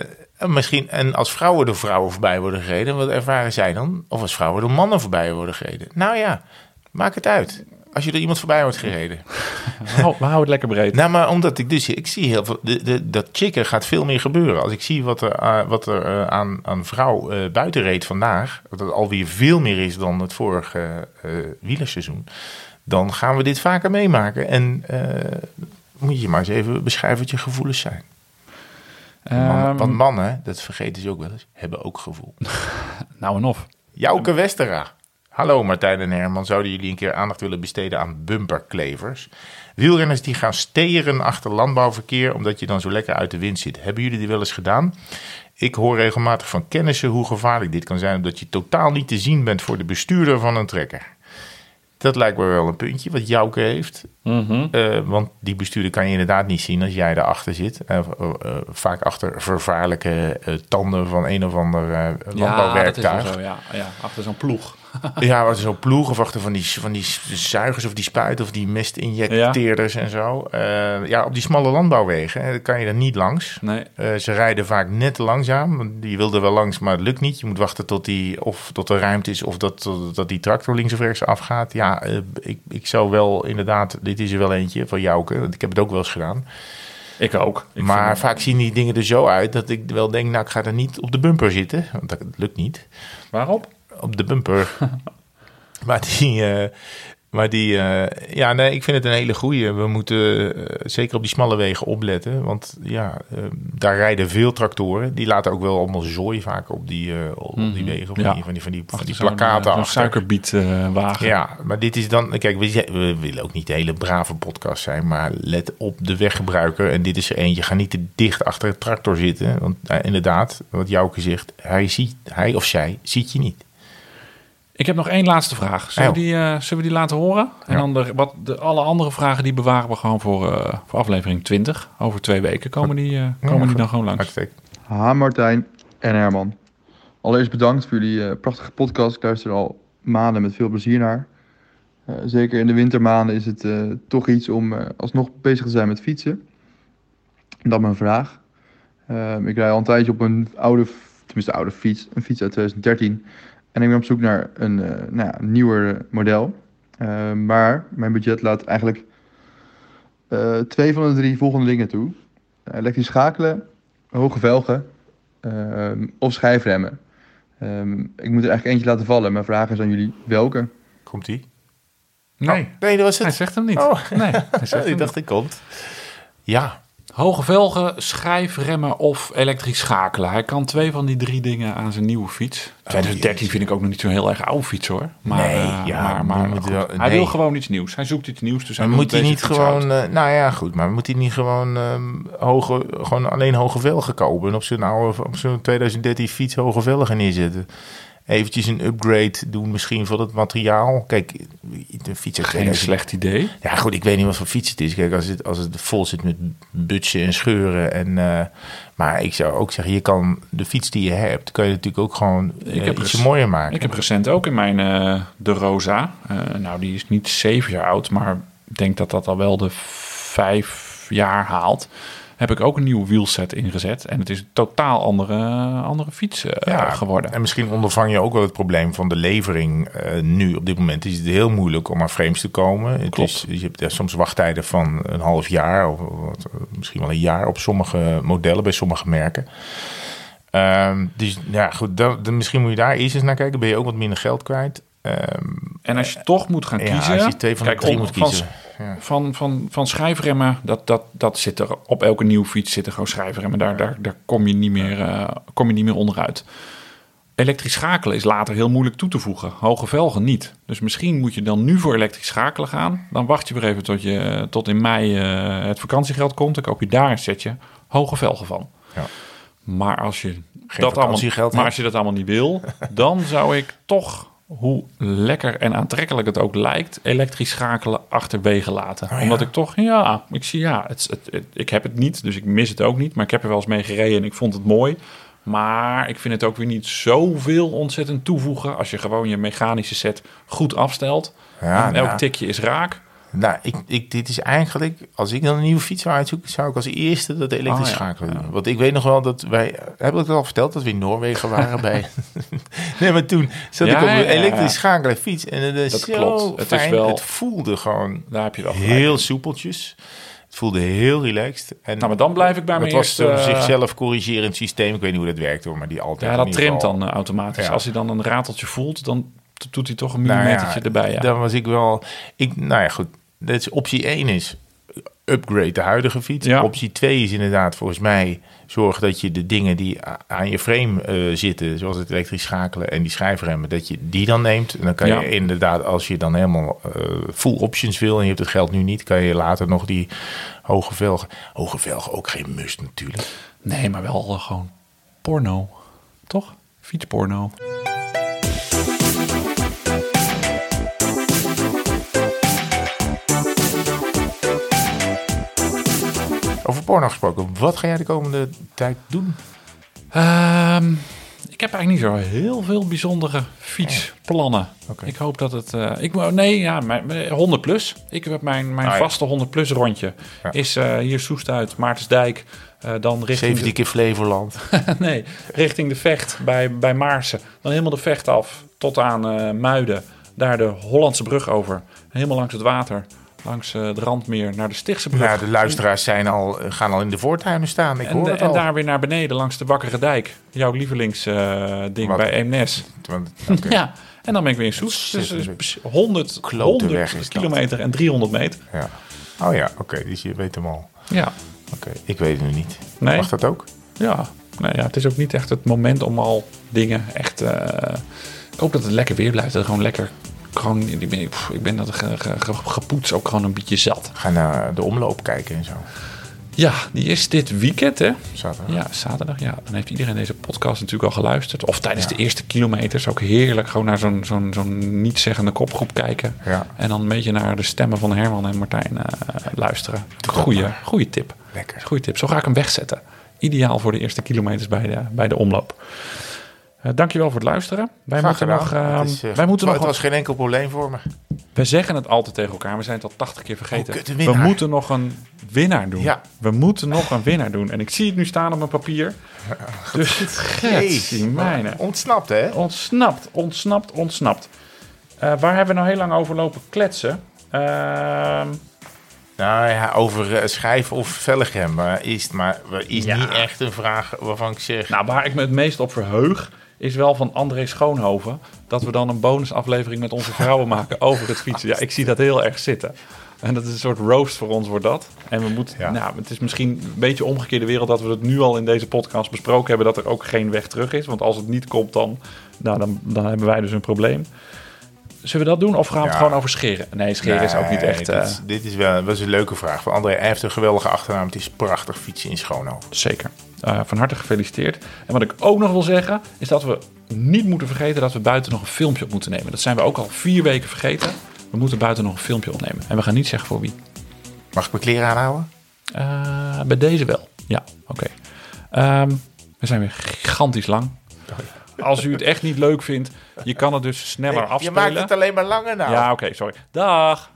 misschien... En als vrouwen door vrouwen voorbij worden gereden... Wat ervaren zij dan? Of als vrouwen door mannen voorbij worden gereden? Nou ja, maak het uit. als je er iemand voorbij wordt gereden. *laughs* We houden we houden het lekker breed. Nou, maar omdat ik dus, ik zie heel veel, de, de, dat chicken gaat veel meer gebeuren. Als ik zie wat er, eh, wat er eh, aan, aan vrouw eh, buiten reed vandaag, dat het alweer veel meer is dan het vorige wielerseizoen, dan gaan we dit vaker meemaken. En moet je maar eens even beschrijven wat je gevoelens zijn. Ehm, want mannen, dat vergeten ze ook wel eens, hebben ook gevoel. *laughs* nou en of. Jouke Westera. Hallo Martijn en Herman, zouden jullie een keer aandacht willen besteden aan bumperklevers? Wielrenners die gaan steren achter landbouwverkeer omdat je dan zo lekker uit de wind zit. Hebben jullie die wel eens gedaan? Ik hoor regelmatig van kennissen hoe gevaarlijk dit kan zijn omdat je totaal niet te zien bent voor de bestuurder van een trekker. Dat lijkt me wel een puntje wat Jouke heeft. Mhm. Eh, want die bestuurder kan je inderdaad niet zien als jij erachter zit. Eh, eh, vaak achter vervaarlijke tanden van een of ander eh Ja, dat is landbouwwerktuig. zo, ja. ja. Achter zo'n ploeg. *laughs* Ja, wat zo'n ploeg of achter van die, van die zuigers of die spuiten of die mestinjecteerders en zo. Eh, ja, op die smalle landbouwwegen hè, kan je er niet langs. Nee. Eh, ze rijden vaak net te langzaam. want Je wil er wel langs, maar het lukt niet. Je moet wachten tot, die, of tot er ruimte is of dat, dat die tractor links of rechts afgaat. Ja, eh, ik, ik zou wel inderdaad, dit is er wel eentje van Jouke. Want ik heb het ook wel eens gedaan. Ik ook. Ik maar vind- vaak zien die dingen er zo uit dat ik wel denk, nou ik ga er niet op de bumper zitten. Want dat lukt niet Waarop? Op de bumper. *laughs* maar die, eh, maar die eh, ja, nee, ik vind het een hele goeie. We moeten eh, zeker op die smalle wegen opletten. Want ja, daar rijden veel tractoren. Die laten ook wel allemaal zooi vaak op die, op die wegen. Van, Ja. die, van die, van die, van die plakaten achter. suikerbietwagen. Ja, maar dit is dan... Kijk, we, willen ook niet de hele brave podcast zijn... maar let op de weggebruiker. En dit is er eentje. Ga niet te dicht achter de tractor zitten. Want inderdaad, wat Jouke zegt... Hij, ziet, hij of zij ziet je niet. Ik heb nog één laatste vraag. Zullen, we, Oh. die, eh, zullen we die laten horen? En Ja. dan de, wat, de, alle andere vragen die bewaren we gewoon voor, eh, voor aflevering 20. Over twee weken komen die, eh, komen die dan gewoon langs. Uitstekend. Ha, Martijn en Herman. Allereerst bedankt voor jullie prachtige podcast. Ik luister er al maanden met veel plezier naar. Zeker in de wintermaanden is het toch iets om alsnog bezig te zijn met fietsen. Dan mijn vraag. Ehm, ik rij al een tijdje op een oude, tenminste oude fiets, een fiets uit 2013. En ik ben op zoek naar een eh, nou ja, nieuwer model. Ehm, maar mijn budget laat eigenlijk eh, twee van de drie volgende dingen toe. elektrisch schakelen, hoge velgen ehm, of schijfremmen. Ehm, ik moet er eigenlijk eentje laten vallen. Mijn vraag is aan jullie welke? Komt ie? Nee, Oh, nee, dat was hij het. zegt hem niet. Oh. Nee, hij zegt *laughs* ik hem dacht, ik komt. Ja, Hoge velgen, schijfremmen of elektrisch schakelen. Hij kan twee van die drie dingen aan zijn nieuwe fiets. 2013 vind ik ook nog niet zo'n heel erg oude fiets hoor. Maar, Nee, eh, ja, maar, maar hij wil gewoon iets nieuws. Hij zoekt iets nieuws. Dus hij maar moet hij niet gewoon... eh, nou ja, goed. Maar moet hij niet gewoon, ehm, hoge, gewoon alleen hoge velgen kopen... en op zijn, oude, op zijn 2013 fiets hoge velgen neerzetten? Eventjes een upgrade doen misschien van het materiaal. Kijk, de fiets uit Geen 2000 slecht idee. Ja, goed, ik weet niet wat voor fiets het is. Kijk, als het, als het vol zit met butsen en scheuren. En, eh, maar ik zou ook zeggen, je kan de fiets die je hebt, kan je natuurlijk ook gewoon eh, heb iets mooier maken. Ik heb recent ook in mijn eh, De Rosa. eh, nou, die is niet zeven jaar oud, maar ik denk dat dat al wel de vijf jaar haalt. Heb ik ook een nieuwe wielset ingezet. En het is een totaal andere, andere fiets eh, geworden. En misschien ondervang je ook wel het probleem van de levering. eh, nu op dit moment is het heel moeilijk om aan frames te komen. Het Klopt. Is, je hebt ja, soms wachttijden van een half jaar of wat, misschien wel een jaar op sommige modellen bij sommige merken. Ehm, dus ja, goed, dan, dan misschien moet je daar eerst eens naar kijken. Ben je ook wat minder geld kwijt. Ehm, En als je toch moet gaan ja, kiezen... als je twee van de drie moet kiezen. Ja. Van, van, van schijfremmen, dat, dat, dat zit er op elke nieuwe fiets zitten gewoon schijfremmen. Daar, daar, daar kom, je niet meer, eh, kom je niet meer onderuit. Elektrisch schakelen is later heel moeilijk toe te voegen. Hoge velgen niet. Dus misschien moet je dan nu voor elektrisch schakelen gaan. Dan wacht je weer even tot, je, tot in mei eh, het vakantiegeld komt. Dan koop je daar een setje hoge velgen van. Ja. Maar als je, dat allemaal, maar als je dat allemaal niet wil, *laughs* dan zou ik toch, hoe lekker en aantrekkelijk het ook lijkt, elektrisch schakelen achterwege laten. Oh ja. Omdat ik toch, ja, ik zie ja, het, het, het- ik heb het niet, dus ik mis het ook niet. Maar ik heb er wel eens mee gereden en ik vond het mooi. Maar ik vind het ook weer niet zoveel ontzettend toevoegen als je gewoon je mechanische set goed afstelt. Ja, en elk tikje is raak. Nou, ik, ik, dit is eigenlijk, als ik dan een nieuwe fiets zou uitzoeken, zou ik als eerste dat elektrisch Oh, ja. schakelen doen. Want ik weet nog wel dat wij, heb ik het al verteld, dat we in Noorwegen waren bij, *laughs* Nee, maar toen zat Ja, ik op ja, een ja. elektrisch schakelen fiets. En het is Dat zo klopt. Het is wel- Het voelde gewoon Daar heb je wel heel soepeltjes. Het voelde heel relaxed. En Nou, maar dan blijf ik bij het mijn was eerste... zo'n zichzelf corrigerend systeem. Ik weet niet hoe dat werkt hoor, maar die altijd Ja, dat trimt dan eh, automatisch. Ja. Als hij dan een rateltje voelt, dan doet hij toch een Nou ja, millimetertje erbij. Ja. Dan was ik wel... Ik, nou ja, goed. Dat is optie 1 is upgrade de huidige fiets. Ja. Optie 2 is inderdaad volgens mij... zorg dat je de dingen die aan je frame eh, zitten... zoals het elektrisch schakelen en die schijfremmen... dat je die dan neemt. En dan kan Ja. je inderdaad, als je dan helemaal eh, full options wil... en je hebt het geld nu niet... kan je later nog die hoge velgen... Hoge velgen ook geen must natuurlijk. Nee, maar wel gewoon porno. Toch? Fietsporno. Over porno gesproken. Wat ga jij de komende tijd doen? Ehm, ik heb eigenlijk niet zo heel veel bijzondere fietsplannen. Oké. Ik hoop dat het... eh, ik, nee, ja, mijn, mijn 100 plus. Ik heb mijn, mijn Ah, ja. vaste 100 plus rondje. Ja. Is eh, hier Soest uit, Maartensdijk. eh, dan richting 17 keer Flevoland. *laughs* nee, richting de Vecht bij, bij Maarsen. Dan helemaal de Vecht af tot aan Muiden. Daar de Hollandse brug over. Helemaal langs het water. Langs eh, de Randmeer naar de Stichtse brug. Nou, de luisteraars zijn al, gaan al in de voortuinen staan. Ik En, hoor de- het en al. daar weer naar beneden langs de Wakkere Dijk. Jouw lievelingsding Wat? bij Eemnes. Want- oké. Ja, en dan ben ik weer in Soest. Dus Ontzettend dus 100, Klote 100 weg is dat. kilometer en 300 meter. Ja. Oh ja, oké, dus je weet hem al. Ja, Oké, ik weet het nu niet. Nee. Mag dat ook? ja. Nou ja, het is ook niet echt het moment om al dingen echt... eh, ik hoop dat het lekker weer blijft. Dat het gewoon lekker... Gewoon, ik ben, pff, ik ben dat ge, ge, ge- gepoetst ook gewoon een beetje zat. Ga naar de omloop kijken en zo. Ja, die is dit weekend, hè? Zaterdag. Ja, zaterdag. Ja, dan heeft iedereen deze podcast natuurlijk al geluisterd. Of tijdens de eerste kilometers ook heerlijk. Gewoon naar zo'n zo'n zo'n niet-zeggende kopgroep kijken. Ja. En dan een beetje naar de stemmen van Herman en Martijn eh, luisteren. Goeie, goeie tip. Lekker. Goeie tip. Zo ga ik hem wegzetten. Ideaal voor de eerste kilometers bij de, bij de omloop. Eh dankjewel voor het luisteren. Wij Graag moeten gedaan. nog... Het is, eh, wij moeten nog het was geen enkel probleem voor me. we zeggen het altijd tegen elkaar. We zijn het al 80 keer vergeten. Oh, we moeten nog een winnaar doen. Ja. We moeten nog een winnaar doen. En ik zie het nu staan op mijn papier. *laughs* Dus getsie mijne. Ontsnapt, hè? Ontsnapt, ontsnapt, ontsnapt. Eh, waar hebben we nou heel lang over lopen kletsen? Ehm, Nou ja, over schijf of maar is, het maar is Ja. niet echt een vraag waarvan ik zeg... nou, waar ik me het meest op verheug, is wel van André Schoonhoven. Dat we dan een bonusaflevering met onze vrouwen maken over het fietsen. Ja, ik zie dat heel erg zitten. En dat is een soort roast voor ons, wordt dat. En we moeten, Ja. nou, het is misschien een beetje omgekeerde wereld dat we het nu al in deze podcast besproken hebben. Dat er ook geen weg terug is. Want als het niet komt, dan, nou, dan, dan hebben wij dus een probleem. Zullen we dat doen? Of gaan we het Ja. gewoon over scheren? Nee, scheren is ook niet Nee, echt... Dit, eh, is- dit is wel is een leuke vraag. Van André, hij heeft een geweldige achternaam. Het is prachtig fietsen in Schoonhoven. Zeker. Eh, van harte gefeliciteerd. En wat ik ook nog wil zeggen, is dat we niet moeten vergeten dat we buiten nog een filmpje op moeten nemen. Dat zijn we ook al vier weken vergeten. We moeten buiten nog een filmpje opnemen. En we gaan niet zeggen voor wie. Mag ik mijn kleren aanhouden? Eh, bij deze wel. Ja, oké. Ehm, we zijn weer gigantisch lang. Als u het echt niet leuk vindt, je kan het dus sneller Nee, je afspelen. maakt het alleen maar langer nou. Ja, oké, sorry. Dag!